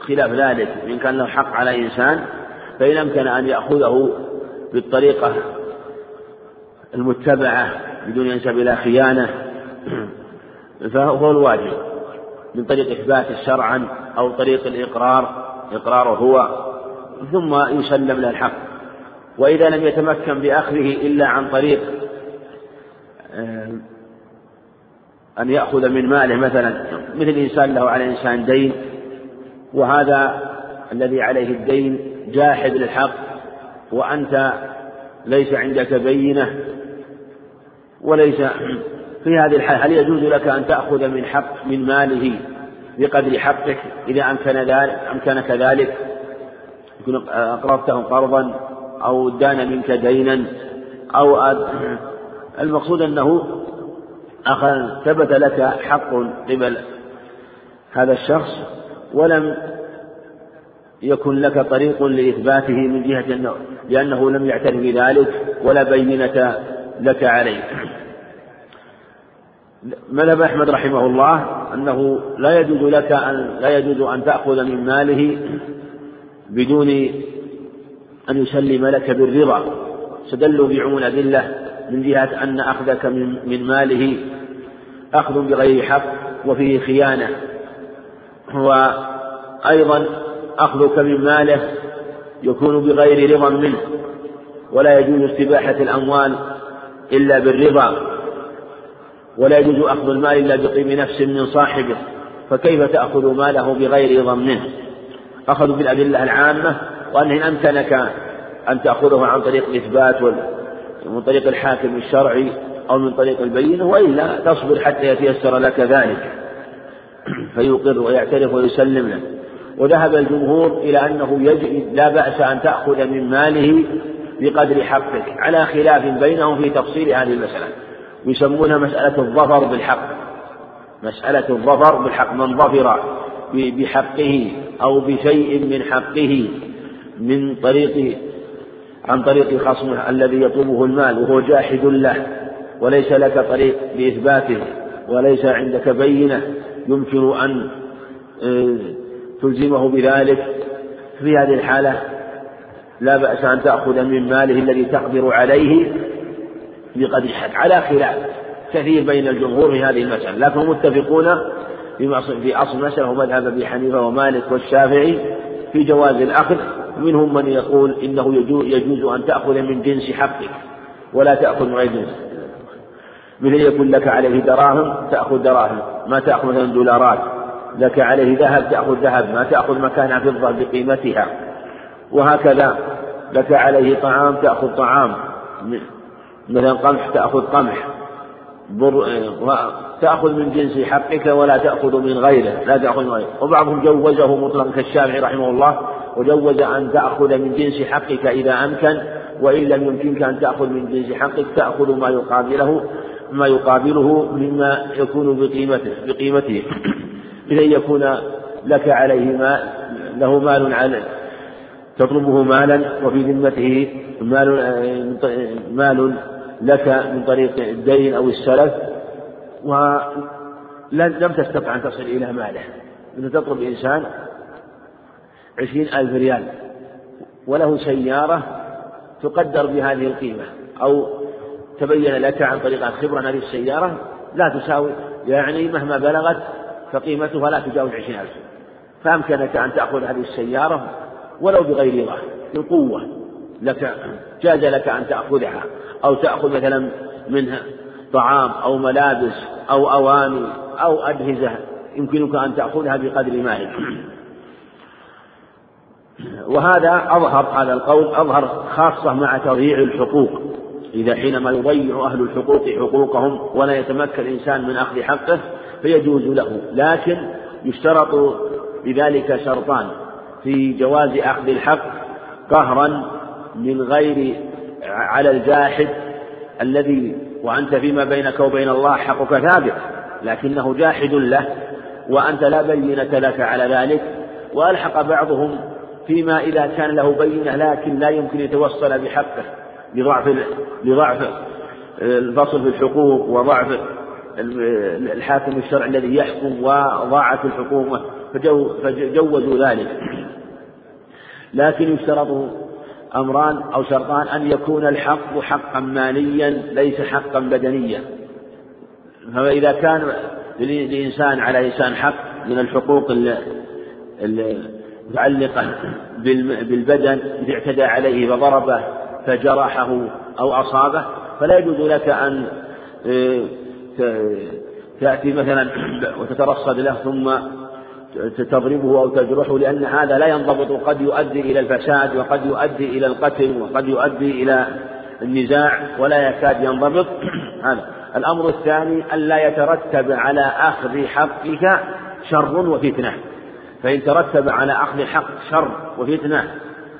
خلاف ذلك. إن كان له حق على إنسان فإن أمكن أن يأخذه بالطريقة المتبعة بدون ينسب إلى خيانة فهو الواجب. من طريق إثبات شرعا أو طريق الإقرار إقراره هو ثم يسلم له الحق. وإذا لم يتمكن بأخذه إلا عن طريق أن يأخذ من ماله مثلا مثل إنسان له على إنسان دين وهذا الذي عليه الدين جاحد للحق وأنت ليس عندك بينة وليس في هذه الحالة هل يجوز لك أن تأخذ من حق من ماله بقدر حقك؟ إذا أمكن ذلك أمكنك ذلك يكون أقرضته قرضا أو دان منك دينا أو المقصود أنه أخذ ثبت لك حق قبل هذا الشخص ولم يكن لك طريق لإثباته من جهة أنه لأنه لم يعترف بذلك ولا بينة لك عليه. مذهب أحمد رحمه الله أنه لا يجوز لك أن لا يجوز أن تأخذ من ماله بدون أن يسلم لك بالرضا استدلوا بعموم الأدلة من جهة أن أخذك من, ماله. أخذ بغير حق وفيه خيانة. وأيضا أخذك من ماله يكون بغير رضا منه. ولا يجوز استباحة الأموال إلا بالرضا. ولا يجوز أخذ المال إلا بطيب نفس من صاحبه. فكيف تأخذ ماله بغير رضا منه؟ أخذوا بالأدلة العامة وأنه إن أمكنك أن تأخذه عن طريق الإثبات من طريق الحاكم الشرعي أو من طريق البينة وإلا تصبر حتى يتيسر لك ذلك. فيقر ويعترف ويسلم له وذهب الجمهور إلى أنه يجب لا بأس أن تأخذ من ماله بقدر حقك على خلاف بينهم في تفصيل هذه المسألة. يسمونها مسألة الظفر بالحق. مسألة الظفر بالحق. من ظفر بحقه أو بشيء من حقه من طريق عن طريق خصمه الذي يطلبه المال وهو جاحد له وليس لك طريق لإثباته وليس عندك بينة يمكن أن آه، تلزمه بذلك. في هذه الحالة لا بأس أن تأخذ من ماله الذي تقدر عليه بقدر حق على خلاف كثير بين الجمهور في هذه المسألة. لكن متفقون في أصل المسألة ومذهب أبي حنيفة ومالك والشافعي في جواز الأخذ منهم من يقول إنه يجوز أن تأخذ من جنس حقك ولا تأخذ من جنس. مثل يكون لك عليه دراهم تأخذ دراهم ما تأخذ مثلا دولارات لك عليه ذهب تأخذ ذهب ما تأخذ مكانها فضة بقيمتها. وهكذا لك عليه طعام تأخذ طعام مثلا قمح تأخذ قمح بر... تأخذ من جنس حقك ولا تأخذ من غيره لا تأخذ من غيره. وبعضهم جوزه مطلقا كالشافعي رحمه الله وجوز أن تأخذ من جنس حقك إذا أمكن وإن لم يمكنك أن تأخذ من جنس حقك تأخذ ما يقابله ما يقابله مما يكون بقيمته بقيمته. بأن يكون لك عليه ما له مال على تطلبه مالا وفي ذمته مال مال لك من طريق الدين أو السلف ولم تستطع أن تصل إلى ماله. أنت تطلب إنسان عشرين ألف ريال وله سيارة تقدر بهذه القيمة أو تبين لك عن طريق الخبرة أن هذه السيارة لا تساوي يعني مهما بلغت فقيمتها لا تجاوز عشرين ألف. فأمكنك أن تأخذ هذه السيارة ولو بغير رضا بالقوة لك جاز لك أن تأخذها أو تأخذ مثلا منها طعام أو ملابس أو أواني أو أجهزة يمكنك أن تأخذها بقدر مالك. وهذا أظهر هذا القول أظهر خاصة مع تضييع الحقوق. إذا حينما يضيع أهل الحقوق حقوقهم ولا يتمكن الإنسان من أخذ حقه فيجوز له. لكن يشترط بذلك شرطان في جواز أخذ الحق قهرا من غير على الجاحد الذي وأنت فيما بينك وبين الله حقك ثابت لكنه جاحد له وأنت لا بينة لك على ذلك. وألحق بعضهم فيما إذا كان له بينة لكن لا يمكن يتوصل بحقه لضعف لضعف الفصل في الحقوق وضعف الحاكم الشرعي الذي يحكم وضاعت الحكومة فجوزوا ذلك. لكن يشترط أمران أو شرطان أن يكون الحق حقا ماليا ليس حقا بدنيا. فإذا كان لإنسان على إنسان حق من الحقوق المتعلقة بالبدن إذا اعتدى عليه فضربه فجرحه أو أصابه فلا يجوز لك أن آه، تأتي مثلا وتترصد له ثم تضربه أو تجرحه لأن هذا لا ينضبط قد يؤدي إلى الفساد وقد يؤدي إلى القتل وقد يؤدي إلى النزاع ولا يكاد ينضبط. هذا. الأمر الثاني ألا يترتب على أخذ حقك شر وفتنة. فإن ترتب على أخذ الحق شر وفتنة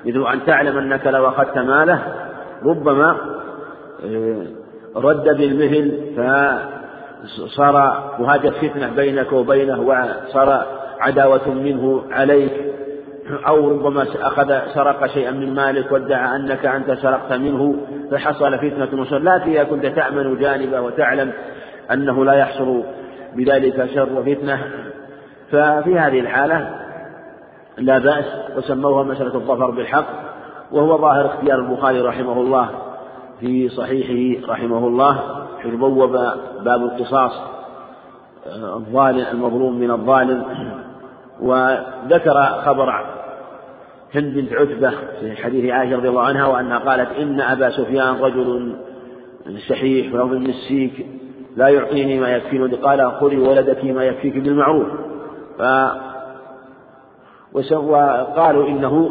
مثل أن تعلم أنك لو أخذت ماله ربما آه، رد بالمثل فصار وهاجت فتنة بينك وبينه وصار عداوة منه عليك أو ربما أخذ سرق شيئا من مالك وادعى أنك أنت سرقت منه فحصل فتنة وشر. لكن إذا كنت تأمن جانبه وتعلم أنه لا يحصل بذلك شر وفتنة. ففي هذه الحالة لا بأس وسموها مسألة الظفر بالحق وهو ظاهر اختيار البخاري رحمه الله في صحيحه رحمه الله حيث بوب باب القصاص الظالم المظلوم من الظالم وذكر خبر هند بنت عتبة في حديث عائشة رضي الله عنها وأنها قالت إن أبا سفيان رجل شحيح من السيك لا يعطيني ما يكفيني قال خذي ولدك ما يكفيك بالمعروف. ف وقالوا إنه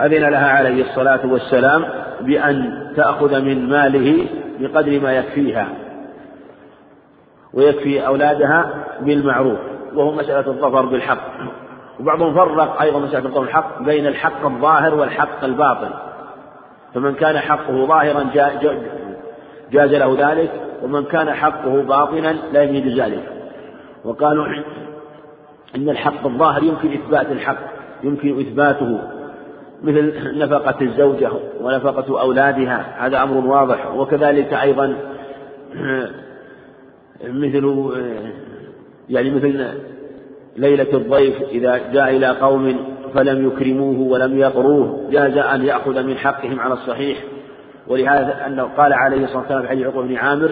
أذن لها عليه الصلاة والسلام بأن تأخذ من ماله بقدر ما يكفيها ويكفي أولادها بالمعروف وهو مسألة الظفر بالحق. وبعضهم فرق أيضا مسألة الظفر بالحق بين الحق الظاهر والحق الباطن. فمن كان حقه ظاهرا جاز له ذلك ومن كان حقه باطنا لا يجوز ذلك. وقالوا إن الحق الظاهر يمكن إثبات الحق يمكن إثباته. مثل نفقة الزوجة ونفقة أولادها هذا أمر واضح. وكذلك أيضا مثل يعني مثل ليلة الضيف إذا جاء إلى قوم فلم يكرموه ولم يقروه جاز أن يأخذ من حقهم على الصحيح. ولهذا أنه قال عليه الصلاة والسلام في حديث عقبة بن عامر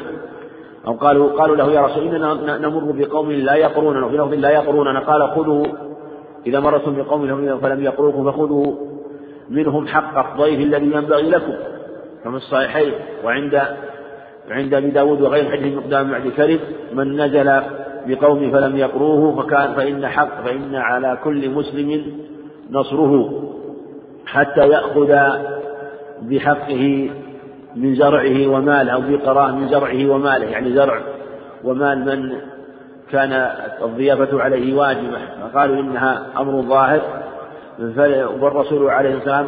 أو قالوا قالوا له يا رسول إننا نمر بقوم لا يقروننا وفي لفظ لا يقروننا قال خذوا. إذا مرتم بقوم فلم يقروكم فخذوا. منهم حق الضيف الذي ينبغي لكم كما الصحيحين. وعند عند أبي داود وغير حديث مقدام بعد كرب من نزل بقوم فلم يقروه فكان فإن حق فإن على كل مسلم نصره حتى يأخذ بحقه من زرعه وماله أو بقراه من زرعه وماله يعني زرع ومال من كان الضيافة عليه واجبة. فقالوا إنها أمر ظاهر والرسول عليه السلام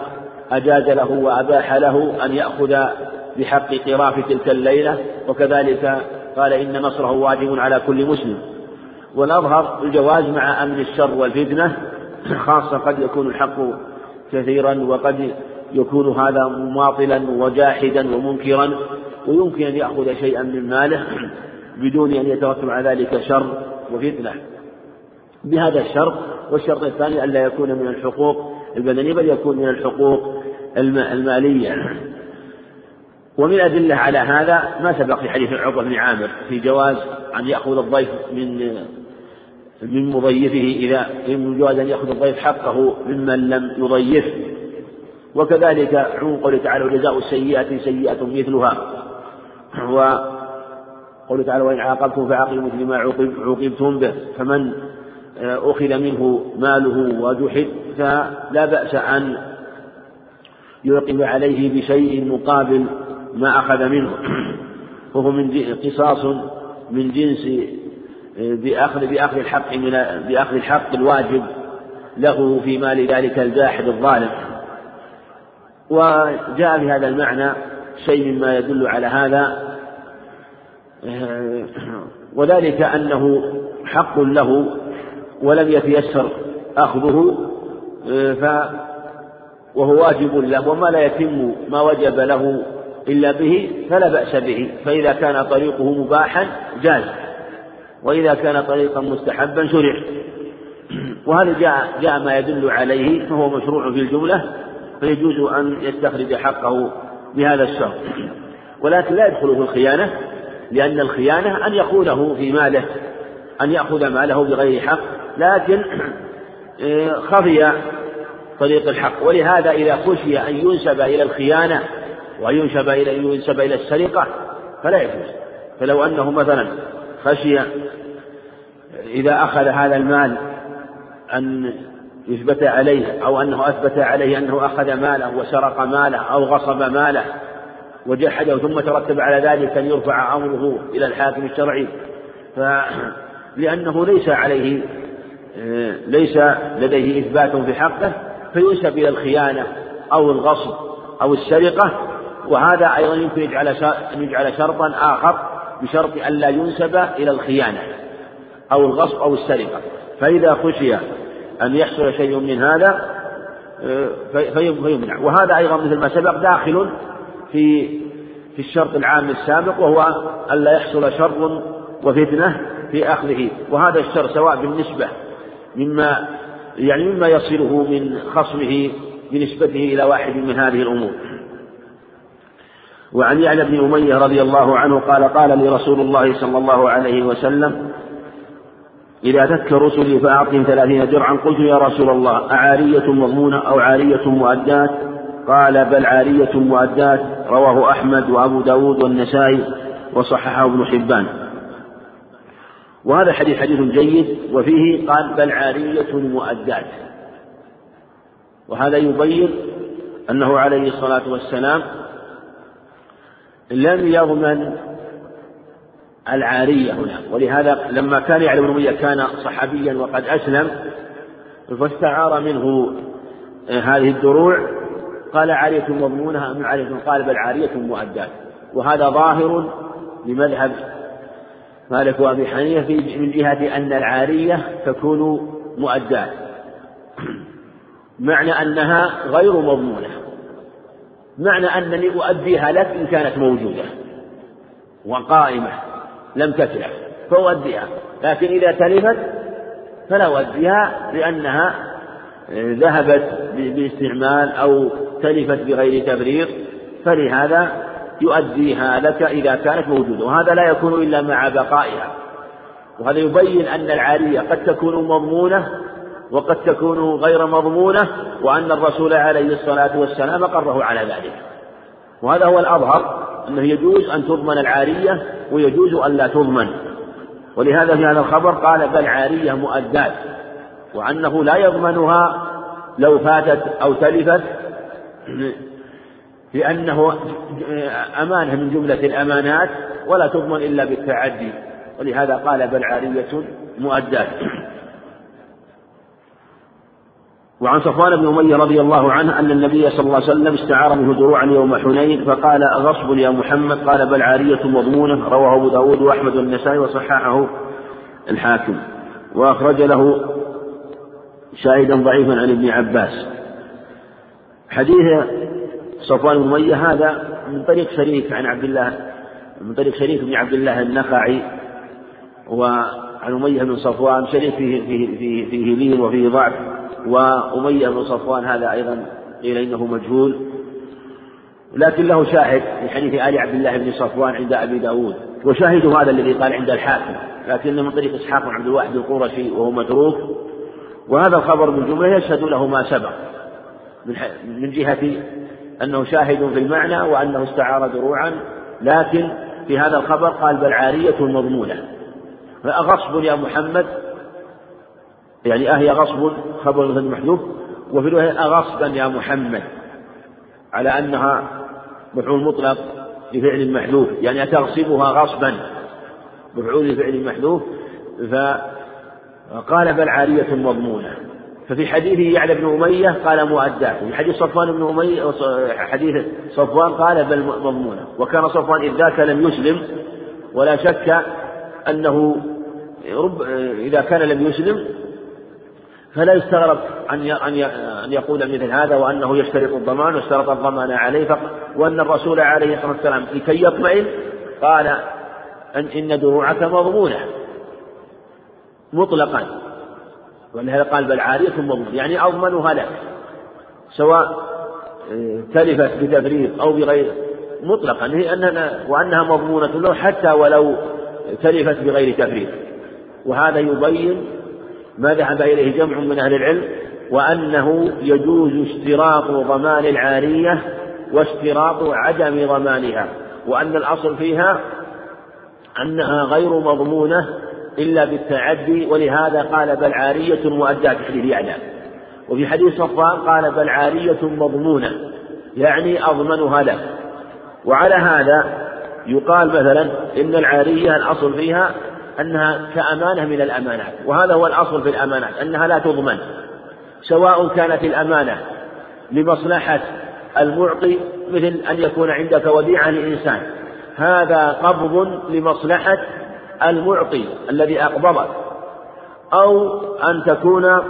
أجاز له وأباح له أن يأخذ بحق قراف تلك الليلة وكذلك قال إن نصره واجب على كل مسلم. والأظهر الجواز مع أمن الشر والفتنة خاصة قد يكون الحق كثيرا وقد يكون هذا مماطلا وجاحدا ومنكرا ويمكن أن يأخذ شيئا من ماله بدون أن يترتب على ذلك شر وفتنة. بهذا الشرط والشرط الثاني ألا يكون من الحقوق البدنية بل يكون من الحقوق المالية. ومن أدلة على هذا ما سبق في حديث عقبة بن عامر في جواز أن يأخذ الضيف من من مضيفه إذا من جواز أن يأخذ الضيف حقه ممن لم يضيفه. وكذلك عموم قوله تعالى وجزاء السيئة سيئة مثلها. وقوله تعالى وإن عاقبتم فعاقبوا مثل ما عوقبتم به. فمن آه، أخذ منه ماله وجحد فلا بأس أن يعقب عليه بشيء مقابل ما أخذ منه. وهو من قصاص من جنس آه، بأخذ بأخذ الحق من بأخذ الحق الواجب له في مال ذلك الجاحد الظالم. وجاء في هذا المعنى شيء مما يدل على هذا. وذلك أنه حق له ولم يتيسر أخذه ف وهو واجب له وما لا يتم ما وجب له إلا به فلا بأس به فإذا كان طريقه مباحا جاز وإذا كان طريقا مستحبا شرع. وهذا جاء جاء ما يدل عليه فهو مشروع في الجملة فيجوز أن يستخرج حقه بهذا الشرط. ولكن لا يدخل في الخيانة لأن الخيانة أن يخونه في ماله أن يأخذ ماله بغير حق. لكن آه، خفي طريق الحق. ولهذا إذا خشي أن ينسب إلى الخيانة وأن ينسب إلى ينسب إلى السرقة فلا يجوز. فلو أنه مثلا خشي إذا أخذ هذا المال أن يثبت عليه أو أنه أثبت عليه أنه أخذ ماله وسرق ماله أو غصب ماله وجحده ثم ترتب على ذلك أن يرفع أمره إلى الحاكم الشرعي. لأنه ليس عليه ليس لديه إثبات في حقه فينسب إلى الخيانة أو الغصب أو السرقة وهذا أيضا يمكن أن يجعل شرطا آخر بشرط ألا ينسب إلى الخيانة أو الغصب أو السرقة. فإذا خشي أن يحصل شيء من هذا فيمنع. وهذا أيضا مثل ما سبق داخل في في الشرط العام السابق وهو ألا يحصل شر وفتنة في أخذه. وهذا الشر سواء بالنسبة مما يعني مما يصله من خصمه بنسبته إلى واحد من هذه الأمور. وعن يعلى بن أمية رضي الله عنه قال قال لي رسول الله صلى الله عليه وسلم إذا تك رسلي فأعطهم ثلاثين درعا. قلت يا رسول الله أعارية مضمونة أو عارية مؤدات؟ قال بل عارية مؤدات. رواه أحمد وأبو داود والنسائي وصححه ابن حبان. وهذا الحديث حديث جيد وفيه قال بل عارية مؤدات. وهذا يبين أنه عليه الصلاة والسلام لم يضمن العارية هنا. ولهذا لما كان يعلم بن كان صحابيا وقد أسلم فاستعار منه هذه الدروع. قال عارية مضمونها أم عارية؟ قال بل عارية مؤدات وهذا ظاهر لمذهب مالك وأبي حنيفة من جهة أن العارية تكون مؤدات معنى أنها غير مضمونة. معنى أنني أؤديها لك إن كانت موجودة وقائمة. لم تتلف فأؤديها لكن إذا تلفت فلا أؤديها لأنها ذهبت باستعمال أو تلفت بغير تبرير فلهذا يؤديها لك إذا كانت موجودة. وهذا لا يكون إلا مع بقائها. وهذا يبين أن العارية قد تكون مضمونة وقد تكون غير مضمونة وأن الرسول عليه الصلاة والسلام قره على ذلك. وهذا هو الأظهر أنه يجوز أن تضمن العارية ويجوز أن لا تضمن. ولهذا في هذا الخبر قال بل عارية مؤدات وأنه لا يضمنها لو فاتت أو تلفت لأنه أمانة من جملة الأمانات ولا تضمن إلا بالتعدي. ولهذا قال بل عارية مؤدات. وعن صفوان بن أمية رضي الله عنه أن النبي صلى الله عليه وسلم استعار منه دروعا يوم حنين فقال غصب يا محمد؟ قال بل عارية مضمونة. رواه أبو داود وأحمد والنسائي وصححه الحاكم. وأخرج له شاهدا ضعيفا عن ابن عباس. حديث صفوان بن أمية هذا من طريق شريك عن عبد الله من طريق شريك بن عبد الله النخعي وعن أمية بن صفوان شريك فيه فيه فيه, فيه لين وفيه ضعف. وأمية بن صفوان هذا أيضا قيل إنه مجهول. لكن له شاهد في حديث آل عبد الله بن صفوان عند أبي داود وشاهد هذا الذي قال عند الحاكم لكنه من طريق إسحاق بن عبد الواحد القرشي وهو متروك. وهذا الخبر بالجملة يشهد له ما سبق من جهة أنه شاهد في المعنى وأنه استعار دروعا لكن في هذا الخبر قال بل عارية مضمونة. فأغصب يا محمد يعني أهي غصب خبر مثل محذوف وفي الرواية أغصبا يا محمد على أنها مفعول مطلق لفعل محذوف يعني أتغصبها غصبا مفعول لفعل محذوف فقال بل عارية مضمونة. ففي حديث يعلى بن أمية قال مؤدات في حديث صفوان بن أمية حديث صفوان قال بل مضمونة. وكان صفوان إذ ذاك لم يسلم ولا شك أنه رب إذا كان لم يسلم فلا يستغرب أن أن يقول مثل هذا وأنه يشترط الضمان واشترط الضمان عليه وأن الرسول عليه الصلاة والسلام لكي يطمئن قال أن إن دروعك مضمونة. مطلقا. ولهذا قال بل عارية مضمونة يعني أضمنها لك. سواء آه، تلفت بتفريط أو بغير. مطلقا. هي أننا وأنها مضمونة له حتى ولو تلفت بغير تفريط وهذا يبين ما ذهب إليه جمع من أهل العلم؟ وأنه يجوز اشتراط ضمان العارية واشتراط عدم ضمانها. وأن الأصل فيها أنها غير مضمونة إلا بالتعدي ولهذا قال بل عارية مؤداة حديث يعلى وفي حديث صفوان قال بل عارية مضمونة يعني أضمنها له. وعلى هذا يقال مثلا إن العارية الأصل فيها أنها كأمانة من الأمانات وهذا هو الأصل في الأمانات أنها لا تضمن سواء كانت الأمانة لمصلحة المعطي مثل أن يكون عندك وديعة لإنسان هذا قبض لمصلحة المعطي الذي أقبضك أو أن تكون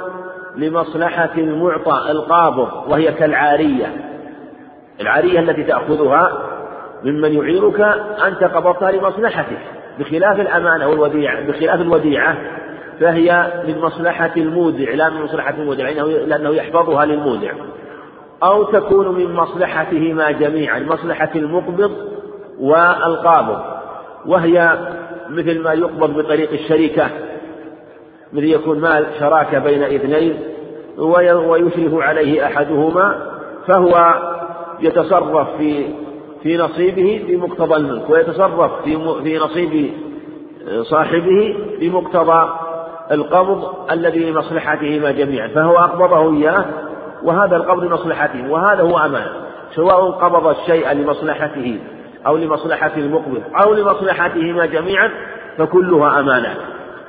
لمصلحة المعطى القابض وهي كالعارية العارية التي تأخذها ممن يعيرك أنت قبضتها لمصلحتك. بخلاف الأمانة والوديعة بخلاف الوديعة فهي من مصلحة المودع لا من مصلحة المودع لأنه يحفظها للمودع أو تكون من مصلحتهما جميعا مصلحة المقبض والقابض. وهي مثل ما يقبض بطريق الشركة مثل يكون مال شراكة بين اثنين ويشرف عليه أحدهما فهو يتصرف في في نصيبه بمقتضى الملك ويتصرف في في نصيب صاحبه بمقتضى القبض الذي لمصلحتهما جميعا فهو أقبضه إياه وهذا القبض لمصلحته وهذا هو أمانة سواء قبض الشيء لمصلحته أو لمصلحة المقبض أو لمصلحتهما جميعا فكلها أمانات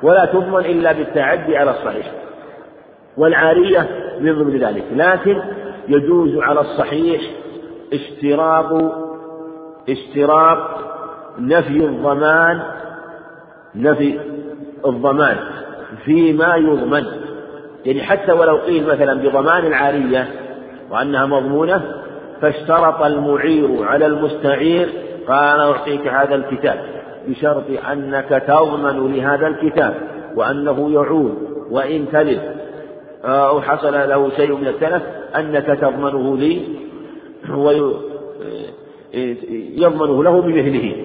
ولا تضمن إلا بالتعدي على الصحيح والعارية من ضمن ذلك لكن يجوز على الصحيح اشتراط اشتراط نفي الضمان نفي الضمان فيما يضمن. يعني حتى ولو قيل مثلا بضمان العارية وأنها مضمونة فاشترط المعير على المستعير قال أعطيك هذا الكتاب بشرط أنك تضمن لهذا الكتاب وأنه يعود وإن تلف أو حصل له شيء من التلف أنك تضمنه لي يضمنه له بمثله.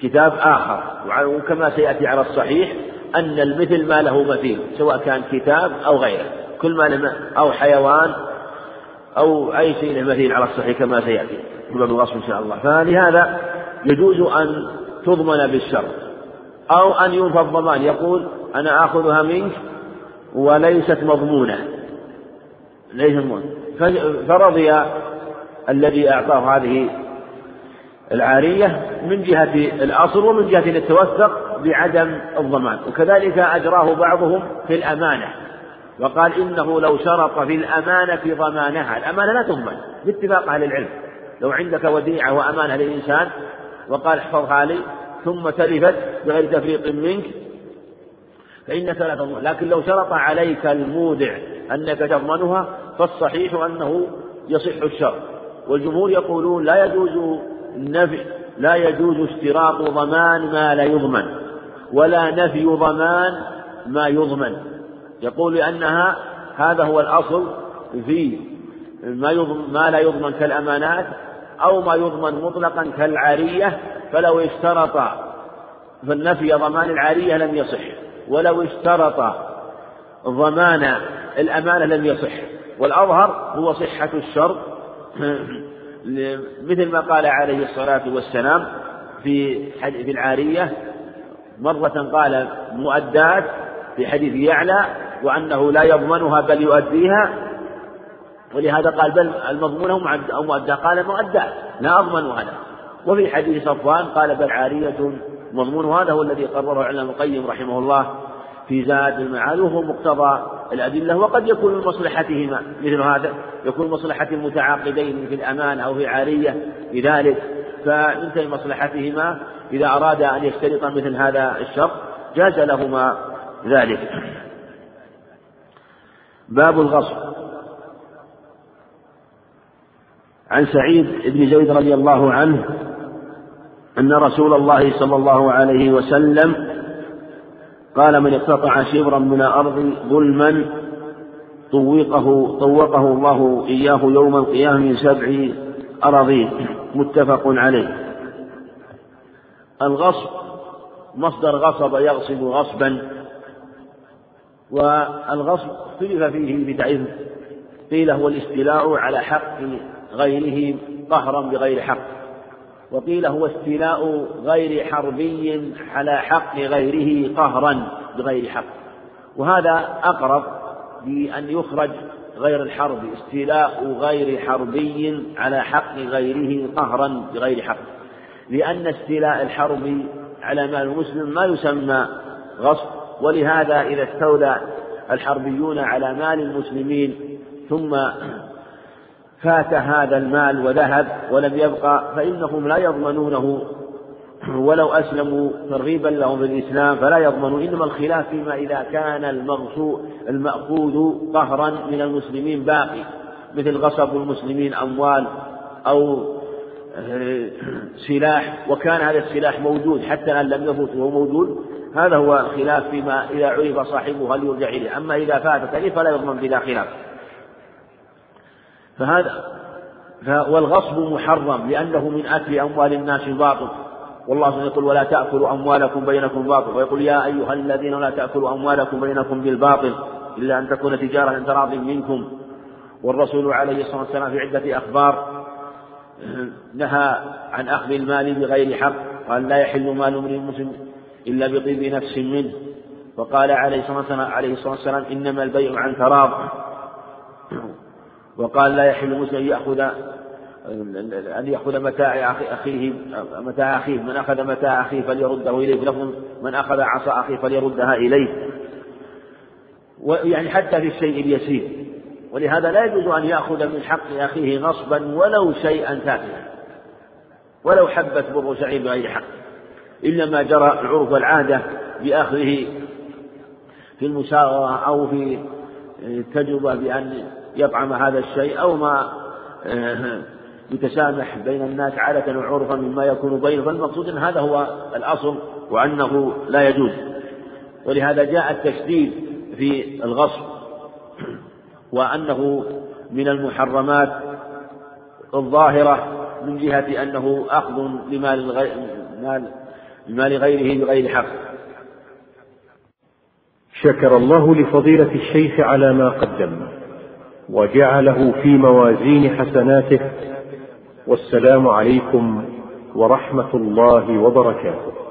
كتاب آخر. وكما سيأتي على الصحيح أن المثل ما له مثيل سواء كان كتاب أو غيره. كل ما له أو حيوان أو أي شيء له مثيل على الصحيح كما سيأتي. باب الوصف إن شاء الله. فلهذا يجوز أن تضمن بالشر أو أن ينفى الضمان يقول أنا آخذها منك وليست مضمونة. ليست مضمونة فرضي الذي أعطاه هذه العارية من جهة الأصل ومن جهة التوثق بعدم الضمان وكذلك أجراه بعضهم في الأمانة وقال إنه لو شرط في الأمانة ضمانها الأمانة لا تضمن باتفاق أهل العلم لو عندك وديعة وأمانة للإنسان وقال احفظها لي ثم تلفت بغير تفريط منك فإنك لا تضمن لكن لو شرط عليك المودع أنك تضمنها فالصحيح أنه يصح الشر والجمهور يقولون لا يجوز نفي لا يجوز اشتراط ضمان ما لا يضمن ولا نفي ضمان ما يضمن. يقول لأنها هذا هو الأصل في ما, يضمن ما لا يضمن كالأمانات أو ما يضمن مطلقا كالعارية فلو اشترط فالنفي ضمان العارية لم يصح ولو اشترط ضمان الأمانة لم يصح. والأظهر هو صحة الشرط. مثل ما قال عليه الصلاة والسلام في في العارية مرة قال مؤدات في حديث يعلى وأنه لا يضمنها بل يؤديها ولهذا قال بل المضمونة أو مؤدى قال مؤدات لا أضمن هذا. وفي حديث صفوان قال بل عارية مضمون هذا هو الذي قرره علم القيم رحمه الله في زاد المعاد وهو مقتضى الأدلة وقد يكون من مصلحتهما. مثل هذا يكون مصلحة المتعاقدين في الأمان أو في عارية لذلك. فمن مصلحتهما إذا أراد أن يشترط مثل هذا الشرط جاز لهما ذلك. باب الغصب. عن سعيد بن زيد رضي الله عنه أن رسول الله صلى الله عليه وسلم قال من اقتطع شبرا من الأرض ظلما طوقه طوقه الله إياه يوم القيامة من سبع أراضين. متفق عليه. الغصب مصدر غصب يغصب غصبا. والغصب اختلف فيه في تعريف قيل هو الاستيلاء على حق غيره قهرا بغير حق. وقيل هو استيلاء غير حربي على حق غيره قهرا بغير حق. وهذا أقرب بأن يخرج غير الحرب استيلاء غير حربي على حق غيره قهرا بغير حق. لأن استيلاء الحرب على مال المسلم ما يسمى غصب ولهذا إذا استولى الحربيون على مال المسلمين ثم فات هذا المال وذهب ولم يبقى فإنهم لا يضمنونه. ولو أسلموا ترغيبا لهم بالإسلام فلا يضمنوا إنما الخلاف فيما إذا كان المأخوذ قهرا من المسلمين باقي مثل غصب المسلمين أموال أو آه، سلاح. وكان هذا السلاح موجود حتى الآن لم يفوت وهو موجود. هذا هو خلاف فيما إذا عرف صاحبه هل يرجع إليه. أما إذا فات فلا يضمن بلا خلاف. فهذا والغصب محرم لأنه من أكل أموال الناس باطل. والله يقول ولا تأكلوا أموالكم بينكم باطل. ويقول يا أيها الذين لا تأكلوا أموالكم بينكم بالباطل إلا أن تكون تجارة عن تراض منكم. والرسول عليه الصلاة والسلام في عدة أخبار نهى عن أخذ المال بغير حق. قال لا يحل مال امرئ مسلم إلا بطيب نفس منه. وقال عليه الصلاة والسلام إنما البيع عن تراض. وقال لا يحل مسلم أن يأخذ أن يأخذ متاع أخيه متاع أخيه. من أخذ متاع أخيه فليرده إليه. لفظ من أخذ عصا أخيه فليردها إليه. ويعني حتى في الشيء اليسير. ولهذا لا يجوز أن يأخذ من حق أخيه نصبا ولو شيئا تافها. ولو حبة بر شعير بغير حق. إلا ما جرى العرف والعادة بأخذه في المساواة أو في التجربة بأن يطعم هذا الشيء أو ما آه، يتسامح بين الناس عادة وعرفا مما يكون بينه فالمقصود أن هذا هو الأصل وأنه لا يجوز. ولهذا جاء التشديد في الغصب وأنه من المحرمات الظاهرة من جهة أنه أخذ لمال مال لمال غيره بغير حق. شكر الله لفضيلة الشيخ على ما قدم وجعله في موازين حسناته. والسلام عليكم ورحمة الله وبركاته.